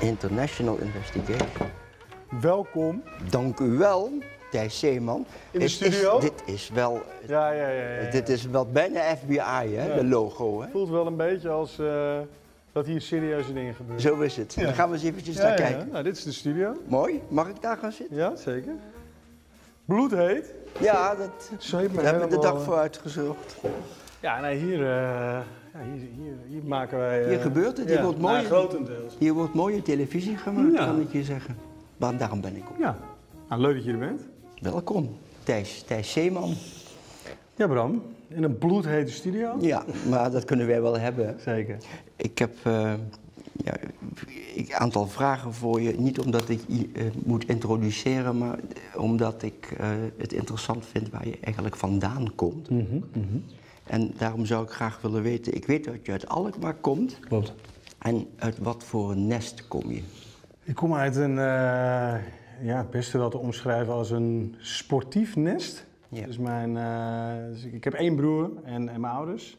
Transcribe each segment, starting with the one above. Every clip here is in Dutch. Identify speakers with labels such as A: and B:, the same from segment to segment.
A: International Investigation.
B: Welkom.
A: Dank u wel, Thijs Zeeman.
B: In de studio?
A: Is, dit is wel,
B: Ja, ja, ja.
A: dit is wel bijna FBI, hè,
B: Ja.
A: de logo. Hè?
B: voelt wel een beetje als eh, dat hier serieuze dingen gebeuren.
A: Zo is het.
B: Ja.
A: Dan gaan we eens eventjes naar
B: ja,
A: kijken.
B: Nou, dit is de studio.
A: Mooi. Mag ik daar gaan zitten?
B: Ja, zeker. Bloedheet.
A: Ja, dat daar hebben we de dag voor uitgezorgd.
B: Ja, nee, hier, eh, ja, hier, hier, hier maken wij... eh,
A: Hier gebeurt het, hier
B: ja,
A: wordt
B: nou, grotendeels.
A: Hier wordt mooie televisie gemaakt,
B: Ja.
A: kan ik je zeggen. Maar daarom ben ik ook.
B: Ja. Nou, leuk dat je er bent.
A: Welkom, Thijs, Thijs Zeeman.
B: Ja, Bram. In een bloedhete studio.
A: Ja, maar dat kunnen wij wel hebben.
B: Zeker.
A: Ik heb eh, ja, een aantal vragen voor je. Niet omdat ik je eh, moet introduceren, maar omdat ik eh, het interessant vind waar je eigenlijk vandaan komt.
B: Mhm,
A: En daarom zou ik graag willen weten, ik weet dat je uit Alkmaar komt.
B: Klopt.
A: En uit wat voor een nest kom je?
B: Ik kom uit een, eh, ja, het beste wel te omschrijven als een sportief nest.
A: Ja.
B: Dus mijn, eh, dus ik, ik heb één broer en, en mijn ouders.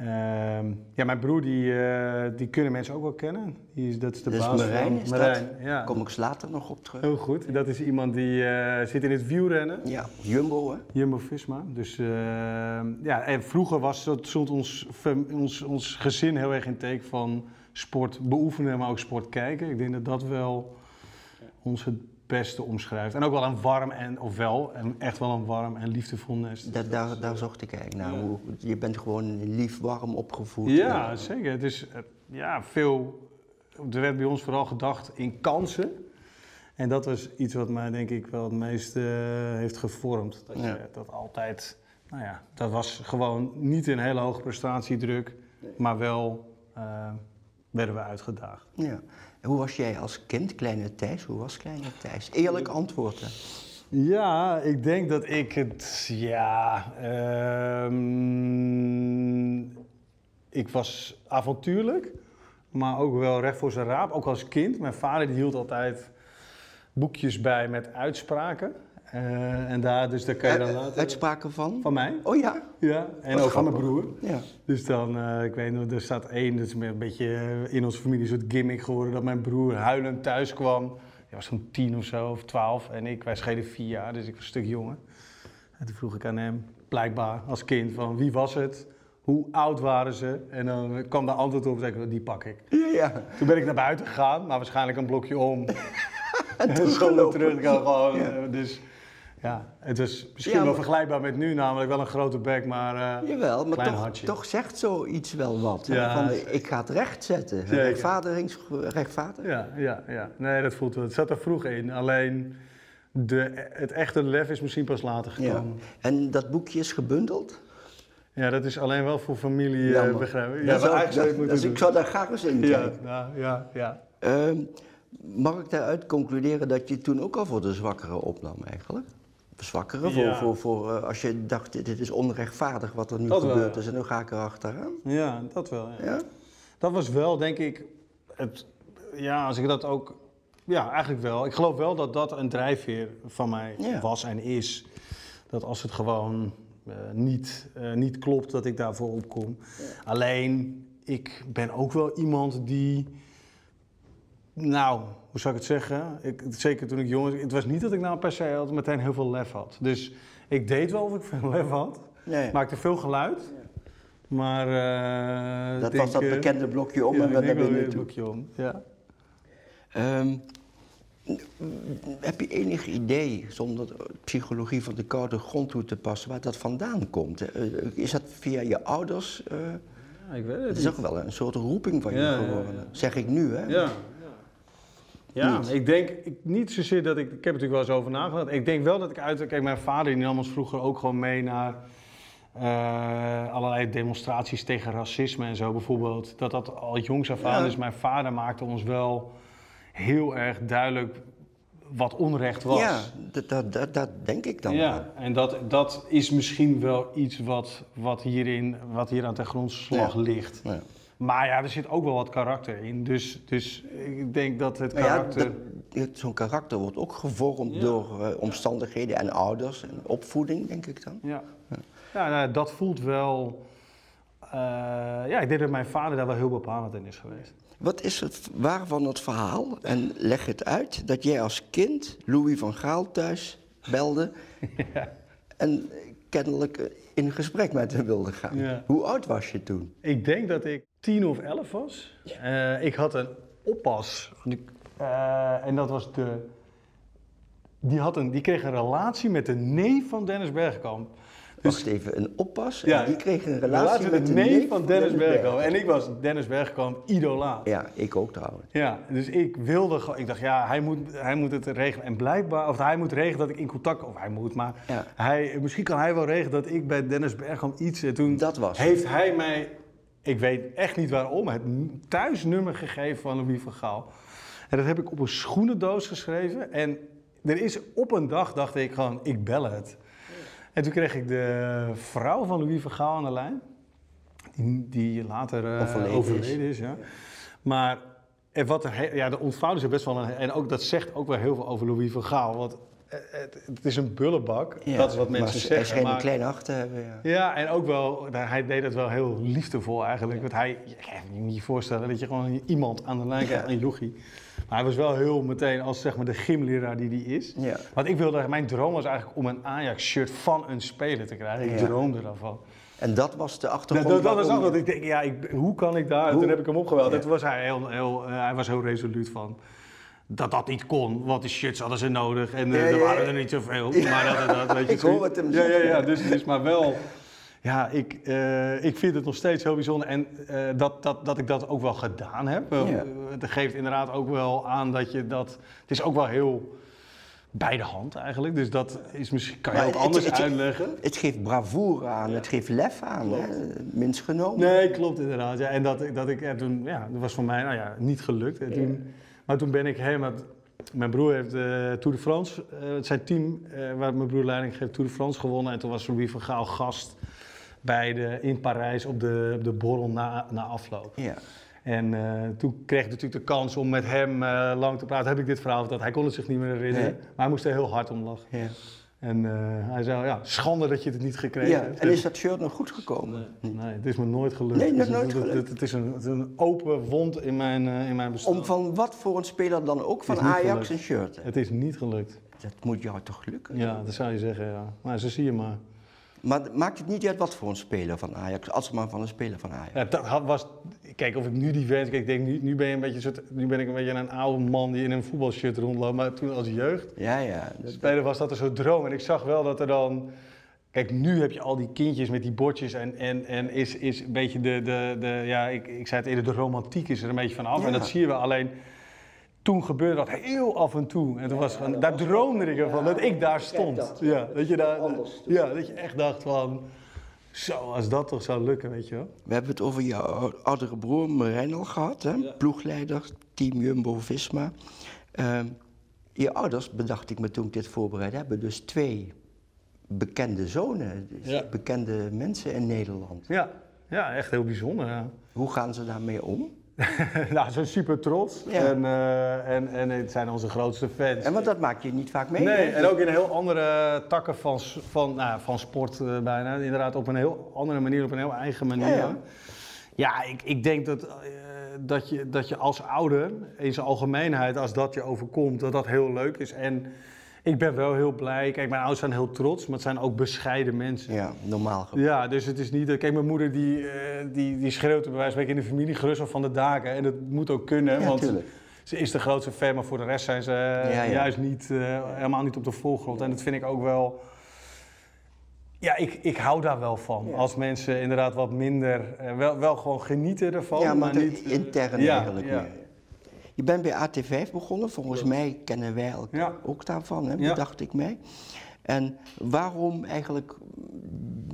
B: Ehm, ja, mijn broer die, eh, die kunnen mensen ook wel kennen. Die is, dat is de
A: is
B: baas
A: Marijn,
B: van
A: is dat?
B: Marijn. Ja.
A: Daar kom ik later nog op terug.
B: Heel goed. Dat is iemand die eh, zit in het wielrennen.
A: Ja, Jumbo hè?
B: Jumbo-Visma. Dus eh, ja, en vroeger was dat, stond ons, ons, ons gezin heel erg in teken van sport beoefenen, maar ook sport kijken. Ik denk dat dat wel ons het beste omschrijft. En ook wel een warm en, of wel, een, echt wel een warm en liefdevol nest.
A: Daar, daar, daar zocht ik eigenlijk naar. Hoe, je bent gewoon lief, warm opgevoed.
B: Ja, zeker. Het is eh, ja, veel. Er werd bij ons vooral gedacht in kansen. En dat was iets wat mij denk ik wel het meest eh, heeft gevormd. Dat, je,
A: Ja.
B: dat altijd, nou ja, dat was gewoon niet een hele hoge prestatiedruk, maar wel eh, werden we uitgedaagd.
A: ja. Hoe was jij als kind, kleine Thijs? Hoe was kleine Thijs? Eerlijk antwoorden.
B: Ja, ik denk dat ik het, ja, ehm, ik was avontuurlijk, maar ook wel recht voor zijn raap, ook als kind. Mijn vader die hield altijd boekjes bij met uitspraken. Eh, en daar, dus daar kan je dan
A: Eh,
B: later...
A: Uitspraken van?
B: Van mij,
A: Oh ja?
B: ja. En ook van mijn broer.
A: Ja.
B: Dus dan, eh, ik weet nog, er staat één, dat is een beetje in onze familie een soort gimmick geworden, dat mijn broer huilend thuis kwam. Hij was zo'n tien of zo, of twaalf, en ik, wij schelen vier jaar, dus ik was een stuk jonger. En toen vroeg ik aan hem, blijkbaar als kind, van wie was het? Hoe oud waren ze? En dan kwam daar antwoord op, zei ik, die pak ik.
A: Ja, ja.
B: Toen ben ik naar buiten gegaan, maar waarschijnlijk een blokje om. en weer
A: teruggelopen.
B: terug. Gewoon,
A: Ja.
B: dus ja, het is misschien
A: Ja,
B: wel vergelijkbaar met nu, namelijk wel een grote bek, maar... eh,
A: Jawel, maar
B: Klein
A: toch,
B: hartje.
A: toch zegt zoiets wel wat.
B: Ja,
A: van, ik ga het recht zetten. Rechtvaardigings, rechtvaardig.
B: Ja, ja, ja. Nee, dat voelt wel. Het zat er vroeg in. Alleen de, het echte lef is misschien pas later
A: Ja.
B: gekomen.
A: En dat boekje is gebundeld?
B: Ja, dat is alleen wel voor familie uh, begrijpen. Ja,
A: zou- dat-
B: moeten
A: dus
B: doen.
A: ik zou daar graag eens in
B: ja,
A: kijken.
B: ja, ja, ja.
A: Ehm, mag ik daaruit concluderen dat je toen ook al voor de zwakkeren opnam eigenlijk? Zwakkeren, voor, voor, voor, eh, als je dacht, dit dit is onrechtvaardig wat er nu
B: Dat wel,
A: gebeurd
B: ja.
A: is en nu ga ik er achteraan.
B: Ja, dat wel. Ja. Dat was wel, denk ik, het, ja, als ik dat ook, ja, eigenlijk wel. Ik geloof wel dat dat een drijfveer van mij
A: Ja.
B: was en is. Dat als het gewoon eh, niet, eh, niet klopt, dat ik daarvoor opkom. Alleen, ik ben ook wel iemand die, nou, hoe zou ik het zeggen? Ik, zeker toen ik jong was, het was niet dat ik nou per se altijd meteen heel veel lef had. Dus ik deed wel of ik veel lef had.
A: Nee.
B: Maakte veel geluid. Maar eh,
A: Dat
B: denk,
A: was dat
B: eh,
A: bekende blokje om
B: ja,
A: en we
B: weer een
A: toe.
B: blokje om. Ja.
A: Ehm, heb je enig idee, zonder de psychologie van de koude grond toe te passen, waar dat vandaan komt? Eh, Is dat via je ouders? eh,
B: ja, ik weet
A: het
B: het
A: is ook wel een soort roeping van je
B: Ja,
A: geworden.
B: ja.
A: Zeg ik nu, hè?
B: Ja. Ja,
A: Niet.
B: ik denk ik, niet zozeer dat ik. Ik heb er natuurlijk wel eens over nagedacht. Ik denk wel dat ik uit. Kijk, mijn vader die nam ons vroeger ook gewoon mee naar eh, allerlei demonstraties tegen racisme en zo bijvoorbeeld. Dat dat al jongs af aan
A: Ja.
B: is. Mijn vader maakte ons wel heel erg duidelijk wat onrecht was.
A: Ja, dat, dat, dat, denk ik dan.
B: Ja, en dat, dat is misschien wel iets wat, wat, hierin, wat hier aan ten grondslag
A: Ja.
B: ligt.
A: Ja.
B: Maar ja, er zit ook wel wat karakter in. Dus, dus ik denk dat het
A: ja,
B: karakter...
A: zo'n karakter wordt ook gevormd
B: Ja.
A: door eh, omstandigheden en ouders en opvoeding, denk ik dan.
B: Ja, ja nou, dat voelt wel... eh, ja, ik denk dat mijn vader daar wel heel bepalend in is geweest.
A: Wat is het waarvan het verhaal, en leg het uit, dat jij als kind Louis van Gaal thuis belde en kennelijk eh, in gesprek met hem wilde gaan?
B: Ja.
A: Hoe oud was je toen?
B: Ik denk dat ik tien of elf was. Eh, ik had een oppas. Eh, en dat was de... Die, had een, die kreeg een relatie met de neef van Dennis Bergkamp.
A: Wacht even, een oppas
B: Ja,
A: en die kreeg een relatie, met de
B: neef van Dennis Bergkamp. En ik was Dennis Bergkamp idolaat.
A: Ja, ik ook trouwens.
B: Ja, dus ik wilde gewoon, ik dacht ja, hij moet, hij moet het regelen. En blijkbaar, of hij moet regelen dat ik in contact, of hij moet, maar
A: Ja.
B: hij, misschien kan hij wel regelen dat ik bij Dennis Bergkamp iets. En toen
A: Dat was het.
B: heeft hij mij, ik weet echt niet waarom, het thuisnummer gegeven van Louis van Gaal. En dat heb ik op een schoenendoos geschreven. En er is op een dag, dacht ik gewoon, ik bel het. En toen kreeg ik de vrouw van Louis van Gaal aan de lijn. Die, die later eh,
A: Overleden
B: overleden,
A: is.
B: is. ja. Maar en wat er, ja, de ontvouwde zich best wel een, en ook dat zegt ook wel heel veel over Louis van Gaal. Want eh, het, het is een bullebak,
A: Ja,
B: dat is wat
A: maar
B: mensen
A: Hij
B: zeggen.
A: scheen een
B: maar-
A: klein hart te hebben, ja.
B: ja, en ook wel, nou, hij deed het wel heel liefdevol eigenlijk. Want hij, je kan je niet voorstellen dat je gewoon iemand aan de lijn krijgt, een jochie. Maar hij was wel heel meteen als zeg maar de gymleraar die hij is.
A: Ja.
B: Want ik wilde, mijn droom was eigenlijk om een Ajax-shirt van een speler te krijgen. Ik
A: Ja.
B: droomde daarvan.
A: En dat was de
B: Dat,
A: achtergrond.
B: dat, dat was ook wat ik denk, ja, ik, hoe kan ik daar? Toen heb ik hem opgebeld.
A: Ja.
B: En toen was hij heel, heel, eh, hij was heel resoluut van dat dat niet kon, want die shirts hadden ze nodig en eh,
A: Ja,
B: er
A: ja,
B: waren
A: ja.
B: er niet zoveel. Maar dat, dat, dat, weet je,
A: Ik hoor het hem
B: Ja, ja, ja, dus, dus maar wel. Ja, ik, eh, ik vind het nog steeds heel bijzonder en eh, dat, dat, dat ik dat ook wel gedaan heb. Eh. Het geeft inderdaad ook wel aan dat je dat. Het is ook wel heel bij de hand eigenlijk, dus dat is misschien kan je
A: Maar
B: ook
A: het-
B: anders
A: het-
B: uitleggen.
A: Het geeft bravoure aan, het geeft lef aan, minst genomen.
B: Nee, klopt inderdaad. Ja, en dat, dat ik en toen, ja, dat was voor mij nou ja, niet gelukt. En toen, maar toen ben ik helemaal. Mijn broer heeft Tour de France, eh, zijn team waar mijn broer leiding geeft, Tour de France gewonnen. En toen was Louis van Gaal gast bij de, in Parijs op de, op de borrel na, na afloop.
A: Ja.
B: En eh, toen kreeg ik natuurlijk de kans om met hem eh, lang te praten. Heb ik dit verhaal verteld. Hij kon het zich niet meer herinneren. Maar hij moest er heel hard om lachen.
A: Ja.
B: En eh, hij zei, ja, schande dat je het niet gekregen
A: ja.
B: hebt.
A: En is dat shirt nog goed gekomen?
B: Nee, het is me nooit gelukt.
A: Nee, nog
B: Het is-
A: nooit gelukt.
B: Het, het is een, het is een open wond in mijn, in mijn bestaan.
A: Om van wat voor een speler dan ook van Ajax een shirt. hè?
B: Het is niet gelukt.
A: Dat moet jou toch lukken?
B: Ja, dat zou je zeggen, ja. Maar zo zie je maar.
A: Maar maakt het niet uit wat voor een speler van Ajax, als maar van een speler van Ajax.
B: Ja, dat was, kijk, of ik nu die wens... Kijk, ik denk, nu, nu, ben je een beetje, een soort- nu ben ik een beetje een oude man die in een voetbalshirt rondloopt. Maar toen als jeugd
A: Ja, ja.
B: spelen was dat een soort droom. En ik zag wel dat er dan... Kijk, nu heb je al die kindjes met die bordjes en, en, en is, is een beetje de, de, de ja, ik, ik zei het eerder, de romantiek is er een beetje van af.
A: Ja.
B: En dat zie je wel. Alleen, toen gebeurde dat heel af en toe. En toen was van, daar droomde ik ervan, dat ik daar stond.
A: dat.
B: ja, dat je daar, ja, dat je echt dacht van, zo, als dat toch zou lukken, weet je wel.
A: We hebben het over jouw ou- oudere broer Marijnal gehad, hè? ploegleider, team Jumbo-Visma. Ehm, je ouders, bedacht ik me toen ik dit voorbereid hebben, dus twee bekende zonen, dus
B: Ja.
A: bekende mensen in Nederland.
B: Ja, ja echt heel bijzonder, ja.
A: Hoe gaan ze daarmee om?
B: nou, ze zijn super trots.
A: Ja.
B: En, eh, en, en het zijn onze grootste fans.
A: En want dat maak je niet vaak mee.
B: Nee,
A: hè?
B: en ook in heel andere takken van, van, nou, van sport eh, bijna. Inderdaad, op een heel andere manier, op een heel eigen manier.
A: Ja,
B: Ja,
A: ja.
B: ik, ik denk dat, eh, dat, je, dat je als ouder, in zijn algemeenheid, als dat je overkomt, dat dat heel leuk is. En ik ben wel heel blij. Kijk, mijn ouders zijn heel trots, maar het zijn ook bescheiden mensen.
A: Ja, normaal. ge-
B: Ja, dus het is niet... Kijk, mijn moeder die, eh, die, die schreeuwt bij wijze van spreken in de familie gerust van de daken. En dat moet ook kunnen,
A: Ja,
B: want
A: tuurlijk.
B: ze is de grootste fan, maar voor de rest zijn ze eh,
A: Ja, ja.
B: juist niet, eh, helemaal niet op de voorgrond. En dat vind ik ook wel... Ja, ik, ik hou daar wel van.
A: Ja.
B: Als mensen inderdaad wat minder... wel, wel gewoon genieten ervan,
A: ja,
B: maar niet...
A: intern eigenlijk
B: ja.
A: meer. Je bent bij AT5 begonnen, volgens mij kennen wij elkaar ook daarvan, hè,
B: Ja.
A: bedacht ik mij. En waarom eigenlijk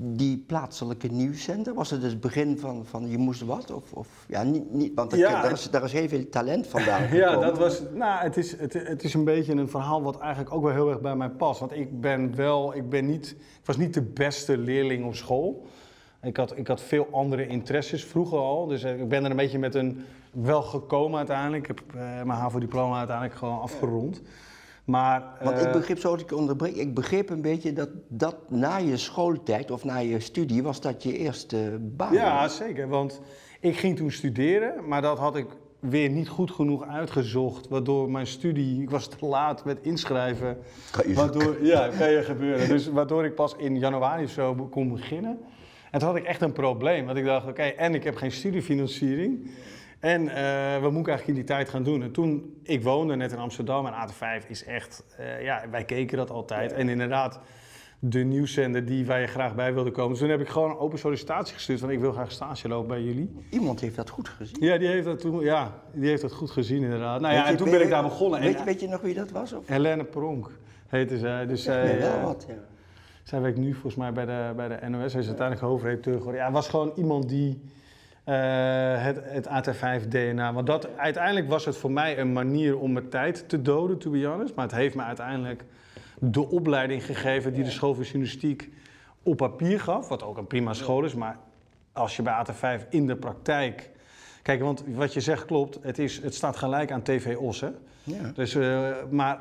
A: die plaatselijke nieuwszender, was het dus het begin van, van je moest wat? Of, of ja, niet, niet, want
B: Ja,
A: daar, is, daar is heel veel talent vandaan gekomen.
B: Ja, dat was. Nou, het is, het, het is een beetje een verhaal wat eigenlijk ook wel heel erg bij mij past. Want ik ben wel, ik ben niet, ik was niet de beste leerling op school. Ik had, ik had veel andere interesses vroeger al. Dus eh, ik ben er een beetje met een wel gekomen uiteindelijk. Ik heb eh, mijn HAVO-diploma uiteindelijk gewoon afgerond. Maar,
A: Want
B: eh,
A: ik begreep, zo dat ik onderbreek, ik begreep een beetje dat, dat na je schooltijd of na je studie was dat je eerste baan.
B: Ja, zeker. Want ik ging toen studeren, maar dat had ik weer niet goed genoeg uitgezocht. Waardoor mijn studie, ik was te laat met inschrijven.
A: Kan je
B: Waardoor, ja, kan je gebeuren. Dus waardoor ik pas in januari of zo kon beginnen. En toen had ik echt een probleem. Want ik dacht, oké, en ik heb geen studiefinanciering. En eh, wat moet ik eigenlijk in die tijd gaan doen? En toen, ik woonde net in Amsterdam en AT5 is echt, eh, ja, wij keken dat altijd. En inderdaad, de nieuwszender die je graag bij wilde komen. Dus toen heb ik gewoon een open sollicitatie gestuurd van ik wil graag stage lopen bij jullie.
A: Iemand heeft dat goed gezien.
B: Ja, die heeft dat toen, ja, die heeft dat goed gezien inderdaad. Nou ja,
A: Weet
B: en toen ben ik daar begonnen.
A: Weet,
B: En,
A: weet je nog wie dat was? Of?
B: Helene Pronk heette zij. Dus zij,
A: nee, wel
B: eh,
A: wat, ja.
B: Zij werkt nu volgens mij bij de, bij de NOS. Hij is uiteindelijk hoofdredacteur geworden. Ja, was gewoon iemand die eh, het, het AT5-DNA... Want dat, uiteindelijk was het voor mij een manier om mijn tijd te doden, to be honest. Maar het heeft me uiteindelijk de opleiding gegeven die de school voor journalistiek op papier gaf. Wat ook een prima school is, maar als je bij AT5 in de praktijk... Kijk, want wat je zegt klopt. Het, is, het staat gelijk aan TV Os, hè?
A: Ja.
B: Dus, eh, maar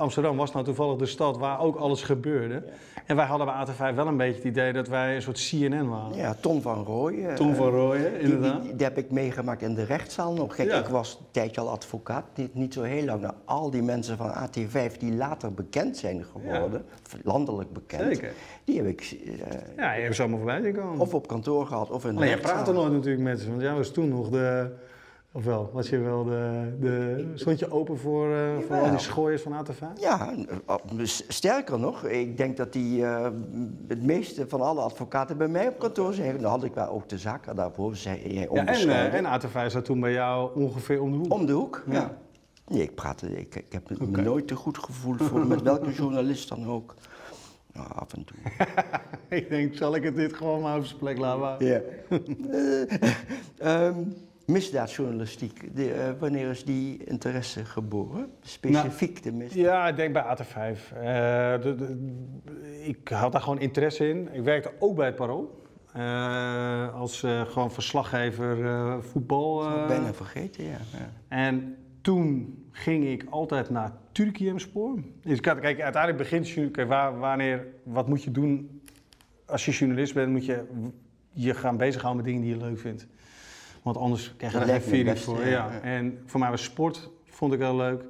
B: Amsterdam was nou toevallig de stad waar ook alles gebeurde. En wij hadden bij AT5 wel een beetje het idee dat wij een soort CNN waren.
A: Ja, Ton van Rooij.
B: Tom van Rooyen,
A: Die, die,
B: inderdaad.
A: die heb ik meegemaakt in de rechtszaal nog. Kijk,
B: Ja.
A: ik was een tijdje al advocaat, niet, niet zo heel lang. Nou, al die mensen van AT5 die later bekend zijn geworden, landelijk bekend,
B: Zeker.
A: die heb ik eh,
B: Ja, je hebt ze allemaal voorbij zien komen.
A: of op kantoor gehad of in de
B: Alleen je praatte nooit natuurlijk met ze, want jij was toen nog de... Of wel, was je wel de... de stond je open voor, eh, voor al die schooiers van AT5?
A: Ja, eh, s- sterker nog, ik denk dat die eh, het meeste van alle advocaten bij mij op kantoor zijn. Dan had ik wel ook de zaken daarvoor, zei jij
B: Ja, en, eh, en AT5 zat toen bij jou ongeveer om de hoek.
A: Om de hoek, ja.
B: Ja.
A: Nee, ik praatte, ik, ik heb me nooit te goed gevoeld voor met welke journalist dan ook. Nou, af en toe.
B: ik denk, zal ik het dit gewoon maar op zijn plek laten?
A: Ja. Ehm, misdaadjournalistiek, de, eh, wanneer is die interesse geboren? Specifiek de misdaad?
B: Ja, ik denk bij AT5. Eh, de- de- ik had daar gewoon interesse in. Ik werkte ook bij het Parool. Eh, als eh, gewoon verslaggever eh, voetbal.
A: Ik
B: eh.
A: bijna vergeten, ja. ja.
B: En toen ging ik altijd naar Turkiyemspor. Dus kijk, uiteindelijk begint kijk, waar, wanneer, wat moet je doen als je journalist bent, moet je je gaan bezighouden met dingen die je leuk vindt. Want anders krijg je er
A: het
B: feeling voor.
A: ja.
B: Ja. En voor mij was sport, vond ik wel leuk.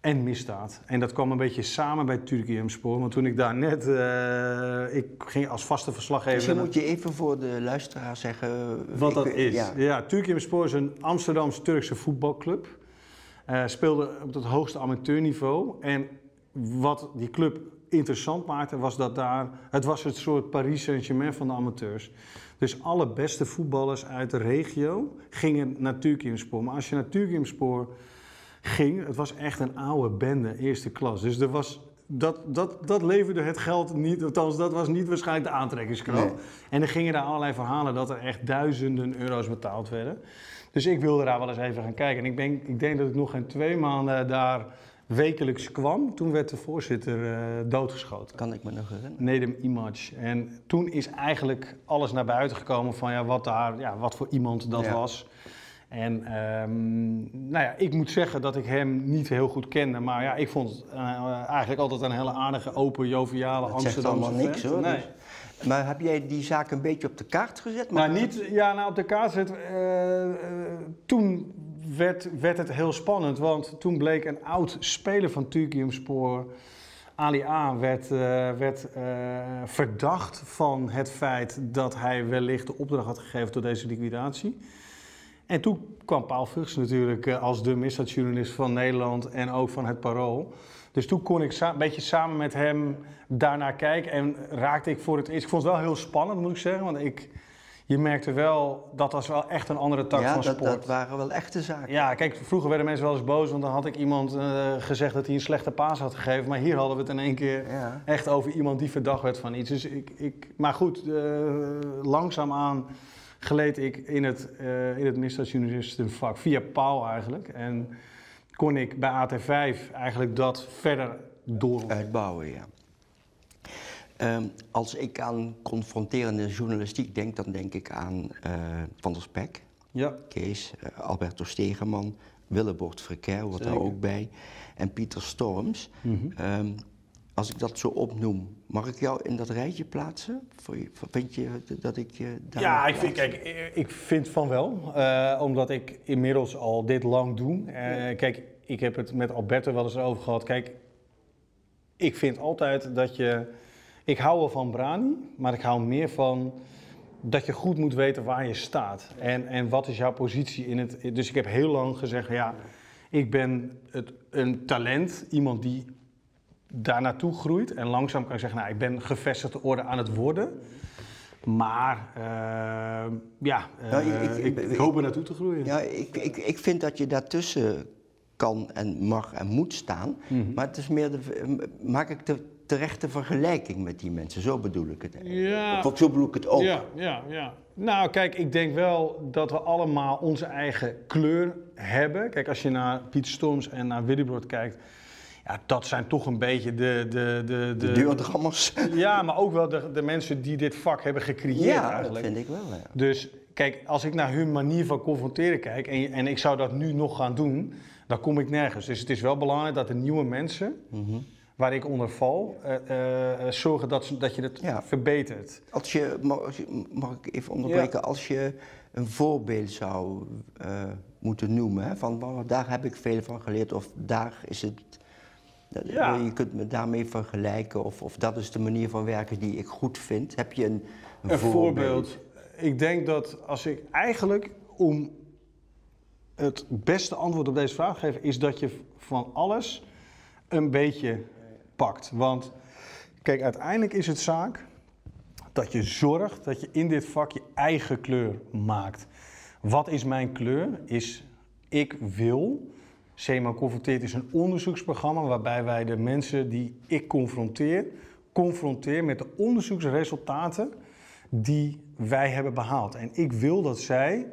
B: En misdaad. En dat kwam een beetje samen bij Turkiyemspor. Want toen ik daar net, eh, ik ging als vaste verslaggever.
A: Misschien
B: naar-
A: moet je even voor de luisteraar zeggen...
B: wat
A: ik
B: dat is.
A: Ja.
B: Ja, Turkiyemspor is een Amsterdams-Turkse voetbalclub. Eh, speelde op het hoogste amateurniveau. En wat die club interessant maakte, was dat daar... Het was het soort Paris Saint-Germain van de amateurs. Dus alle beste voetballers uit de regio gingen naar Turkiyemspor. Maar als je naar Turkiyemspor ging, het was echt een oude bende, eerste klas. Dus er was... Dat, dat, dat leverde het geld niet, althans dat was niet waarschijnlijk de aantrekkingskracht.
A: Nee.
B: En er gingen daar allerlei verhalen dat er echt duizenden euro's betaald werden. Dus ik wilde daar wel eens even gaan kijken. En ik denk, ik denk dat ik nog geen twee maanden daar wekelijks kwam. Toen werd de voorzitter eh, doodgeschoten.
A: Kan ik me nog herinneren.
B: Nedem Image. En toen is eigenlijk alles naar buiten gekomen van ja, wat, daar, ja, wat voor iemand dat
A: Ja.
B: was. En ehm, nou ja, ik moet zeggen dat ik hem niet heel goed kende. Maar ja, ik vond het eh, eigenlijk altijd een hele aardige, open, joviale
A: Dat
B: Amsterdamse
A: allemaal niks hoor.
B: Nee.
A: dus- Maar heb jij die zaak een beetje op de kaart gezet?
B: Nou,
A: Maar-
B: niet, ja, nou op de kaart zet. eh, toen werd, werd het heel spannend, want toen bleek een oud speler van Turkiyemspor, Ali A, werd, eh, werd eh, verdacht van het feit dat hij wellicht de opdracht had gegeven tot deze liquidatie. En toen kwam Paul Vugts natuurlijk eh, als de misdaadjournalist van Nederland en ook van het Parool. Dus toen kon ik een beetje samen met hem daarnaar kijken en raakte ik voor het eerst. Ik vond het wel heel spannend, moet ik zeggen, want ik, je merkte wel dat was wel echt een andere tak
A: ja,
B: van sport.
A: dat waren wel echte zaken.
B: Ja, kijk, vroeger werden mensen wel eens boos, want dan had ik iemand eh, gezegd dat hij een slechte paas had gegeven. Maar hier hadden we het in één keer
A: Ja.
B: echt over iemand die verdacht werd van iets. Dus ik, ik, maar goed, eh, langzaamaan gleed ik in het, eh in het misdaadjournalistenvak, via Paul eigenlijk. En kon ik bij AT5 eigenlijk dat verder door.
A: Uitbouwen, ja. Ehm, als ik aan confronterende journalistiek denk, dan denk ik aan eh, Van der Spek,
B: Ja,
A: Kees, eh, Alberto Stegeman, Willebord Verker hoort daar ook bij, en Pieter Storms. Ehm, als ik dat zo opnoem, mag ik jou in dat rijtje plaatsen? Vind je dat ik je daar
B: ja ik, vind, kijk, ik vind van wel. eh, omdat ik inmiddels al dit lang doe. Eh, Kijk, ik heb het met Alberto wel eens over gehad. Kijk, ik vind altijd dat je. Ik hou wel van Brani, maar ik hou meer van dat je goed moet weten waar je staat. En, en wat is jouw positie in het. Dus ik heb heel lang gezegd: ja, ik ben het, een talent, iemand die daar naartoe groeit. En langzaam kan ik zeggen: nou, ik ben gevestigde orde aan het worden. Maar eh, ja, eh,
A: Nou, ik- ik-
B: ik,
A: ik-
B: ik hoop er naartoe te groeien.
A: Ja, ik, ik, ik vind dat je daartussen kan en mag en moet staan.
B: Mhm.
A: Maar het is meer de, maak ik de terechte vergelijking met die mensen. Zo bedoel ik het.
B: Ja.
A: Of zo bedoel ik het ook.
B: Ja, ja, ja. Nou, kijk, ik denk wel dat we allemaal onze eigen kleur hebben. Kijk, als je naar Piet Storms en naar Willybrood kijkt, ja, dat zijn toch een beetje de... de, de,
A: De deurdrammers.
B: Ja, maar ook wel de, de mensen die dit vak hebben gecreëerd
A: Ja, dat
B: eigenlijk.
A: vind ik wel. Ja.
B: Dus kijk, als ik naar hun manier van confronteren kijk en, en ik zou dat nu nog gaan doen, dan kom ik nergens. Dus het is wel belangrijk dat de nieuwe mensen,
A: Mhm.
B: waar ik onder val, eh, zorgen dat, dat je het
A: Ja.
B: verbetert.
A: Als je, mag, ik even onderbreken? Als je een voorbeeld zou moeten noemen, hè, van "Wow, daar heb ik veel van geleerd, of daar is het.
B: Ja.
A: Je kunt me daarmee vergelijken, of, of dat is de manier van werken die ik goed vind. Heb je een,
B: Een voorbeeld. Ik denk dat als ik eigenlijk om het beste antwoord op deze vraag geven, is dat je van alles een beetje pakt. Want kijk, uiteindelijk is het zaak dat je zorgt dat je in dit vak je eigen kleur maakt. Wat is mijn kleur? Is ik wil. CMA Confronteert is een onderzoeksprogramma waarbij wij de mensen die ik confronteer, confronteer met de onderzoeksresultaten die wij hebben behaald. En ik wil dat zij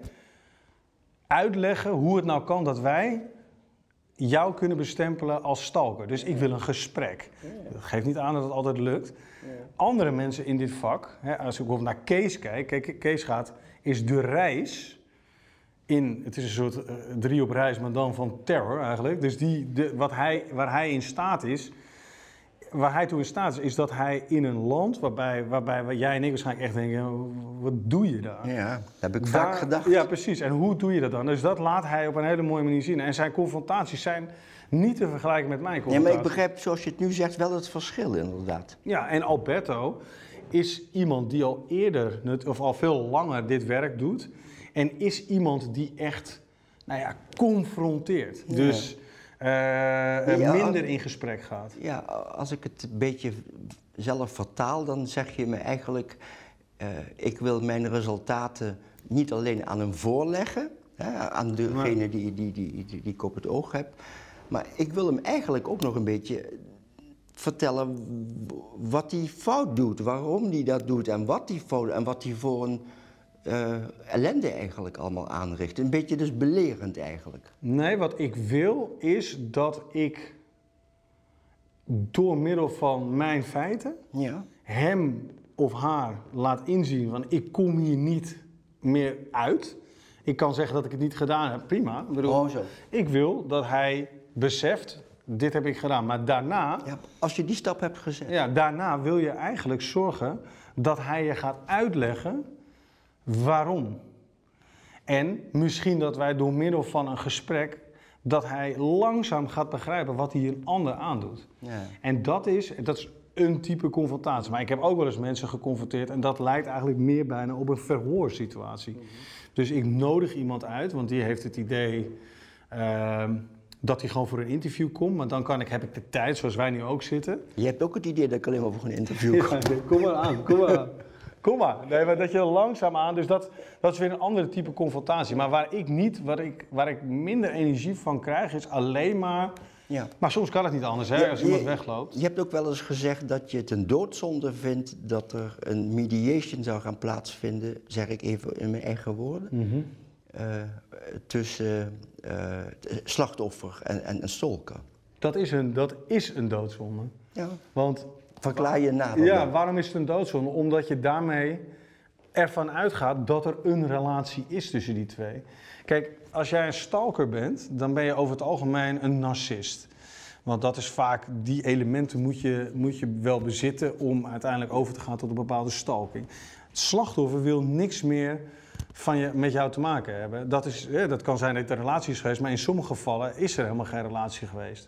B: uitleggen hoe het nou kan dat wij jou kunnen bestempelen als stalker. Dus ik wil een gesprek. Dat geeft niet aan dat het altijd lukt. Andere mensen in dit vak, hè, als ik bijvoorbeeld naar Kees kijk, kijk, Kees gaat, is de reis in, het is een soort eh, drie op reis, maar dan van terror eigenlijk. Dus die, de, wat hij, waar hij in staat is, waar hij toe in staat is, is dat hij in een land waarbij, waarbij jij en ik waarschijnlijk echt denken, wat doe je daar?
A: Ja, dat heb ik
B: Daar-
A: vaak gedacht.
B: Ja, precies. En hoe doe je dat dan? Dus dat laat hij op een hele mooie manier zien. En zijn confrontaties zijn niet te vergelijken met mijn confrontaties.
A: maar ik begrijp, zoals je het nu zegt, wel het verschil inderdaad.
B: Ja, en Alberto is iemand die al eerder, of al veel langer dit werk doet. En is iemand die echt, nou ja, confronteert.
A: Ja.
B: Dus
A: Ja.
B: minder in gesprek gaat.
A: Ja, als ik het een beetje zelf vertaal, dan zeg je me eigenlijk, eh, ik wil mijn resultaten niet alleen aan hem voorleggen, hè, aan degene die, die, die, die, die ik op het oog heb, maar ik wil hem eigenlijk ook nog een beetje vertellen wat hij fout doet, waarom hij dat doet en wat hij fout en wat hij voor een eh, ellende eigenlijk allemaal aanricht. Een beetje dus belerend eigenlijk.
B: Nee, wat ik wil is dat ik door middel van mijn feiten
A: Ja.
B: hem of haar laat inzien van ik kom hier niet meer uit. Ik kan zeggen dat ik het niet gedaan heb, prima. Ik, bedoel,
A: Oh, zo.
B: ik wil dat hij beseft, dit heb ik gedaan. Maar daarna,
A: ja. Als je die stap hebt gezet.
B: ja, daarna wil je eigenlijk zorgen dat hij je gaat uitleggen waarom. En misschien dat wij door middel van een gesprek, dat hij langzaam gaat begrijpen wat hij een ander aandoet.
A: Ja.
B: En dat is, dat is een type confrontatie. Maar ik heb ook wel eens mensen geconfronteerd en dat lijkt eigenlijk meer bijna op een verhoorsituatie. Dus ik nodig iemand uit, want die heeft het idee ehm, dat hij gewoon voor een interview komt. Maar dan kan ik, heb ik de tijd, zoals wij nu ook zitten.
A: Je hebt ook het idee dat ik alleen maar voor een interview kom.
B: kom maar aan, kom maar aan. Kom maar. Nee, maar dat je langzaam aan, dus dat, dat is weer een andere type confrontatie. Maar waar ik niet, waar ik, waar ik minder energie van krijg, is alleen maar.
A: Ja.
B: Maar soms kan het niet anders, hè, als iemand wegloopt.
A: Je hebt ook wel eens gezegd dat je het een doodzonde vindt dat er een mediation zou gaan plaatsvinden, zeg ik even in mijn eigen woorden,
B: Mhm.
A: eh, tussen eh, slachtoffer en, en, en stalker.
B: Dat is een, dat is een doodzonde.
A: Ja.
B: Want
A: Verklaar je nader.
B: Ja, waarom is het een doodzonde? Omdat je daarmee ervan uitgaat dat er een relatie is tussen die twee. Kijk, als jij een stalker bent, dan ben je over het algemeen een narcist. Want dat is vaak, die elementen moet je, moet je wel bezitten om uiteindelijk over te gaan tot een bepaalde stalking. Het slachtoffer wil niks meer van je, met jou te maken hebben. Dat, is, dat kan zijn dat het een relatie is geweest, maar in sommige gevallen is er helemaal geen relatie geweest.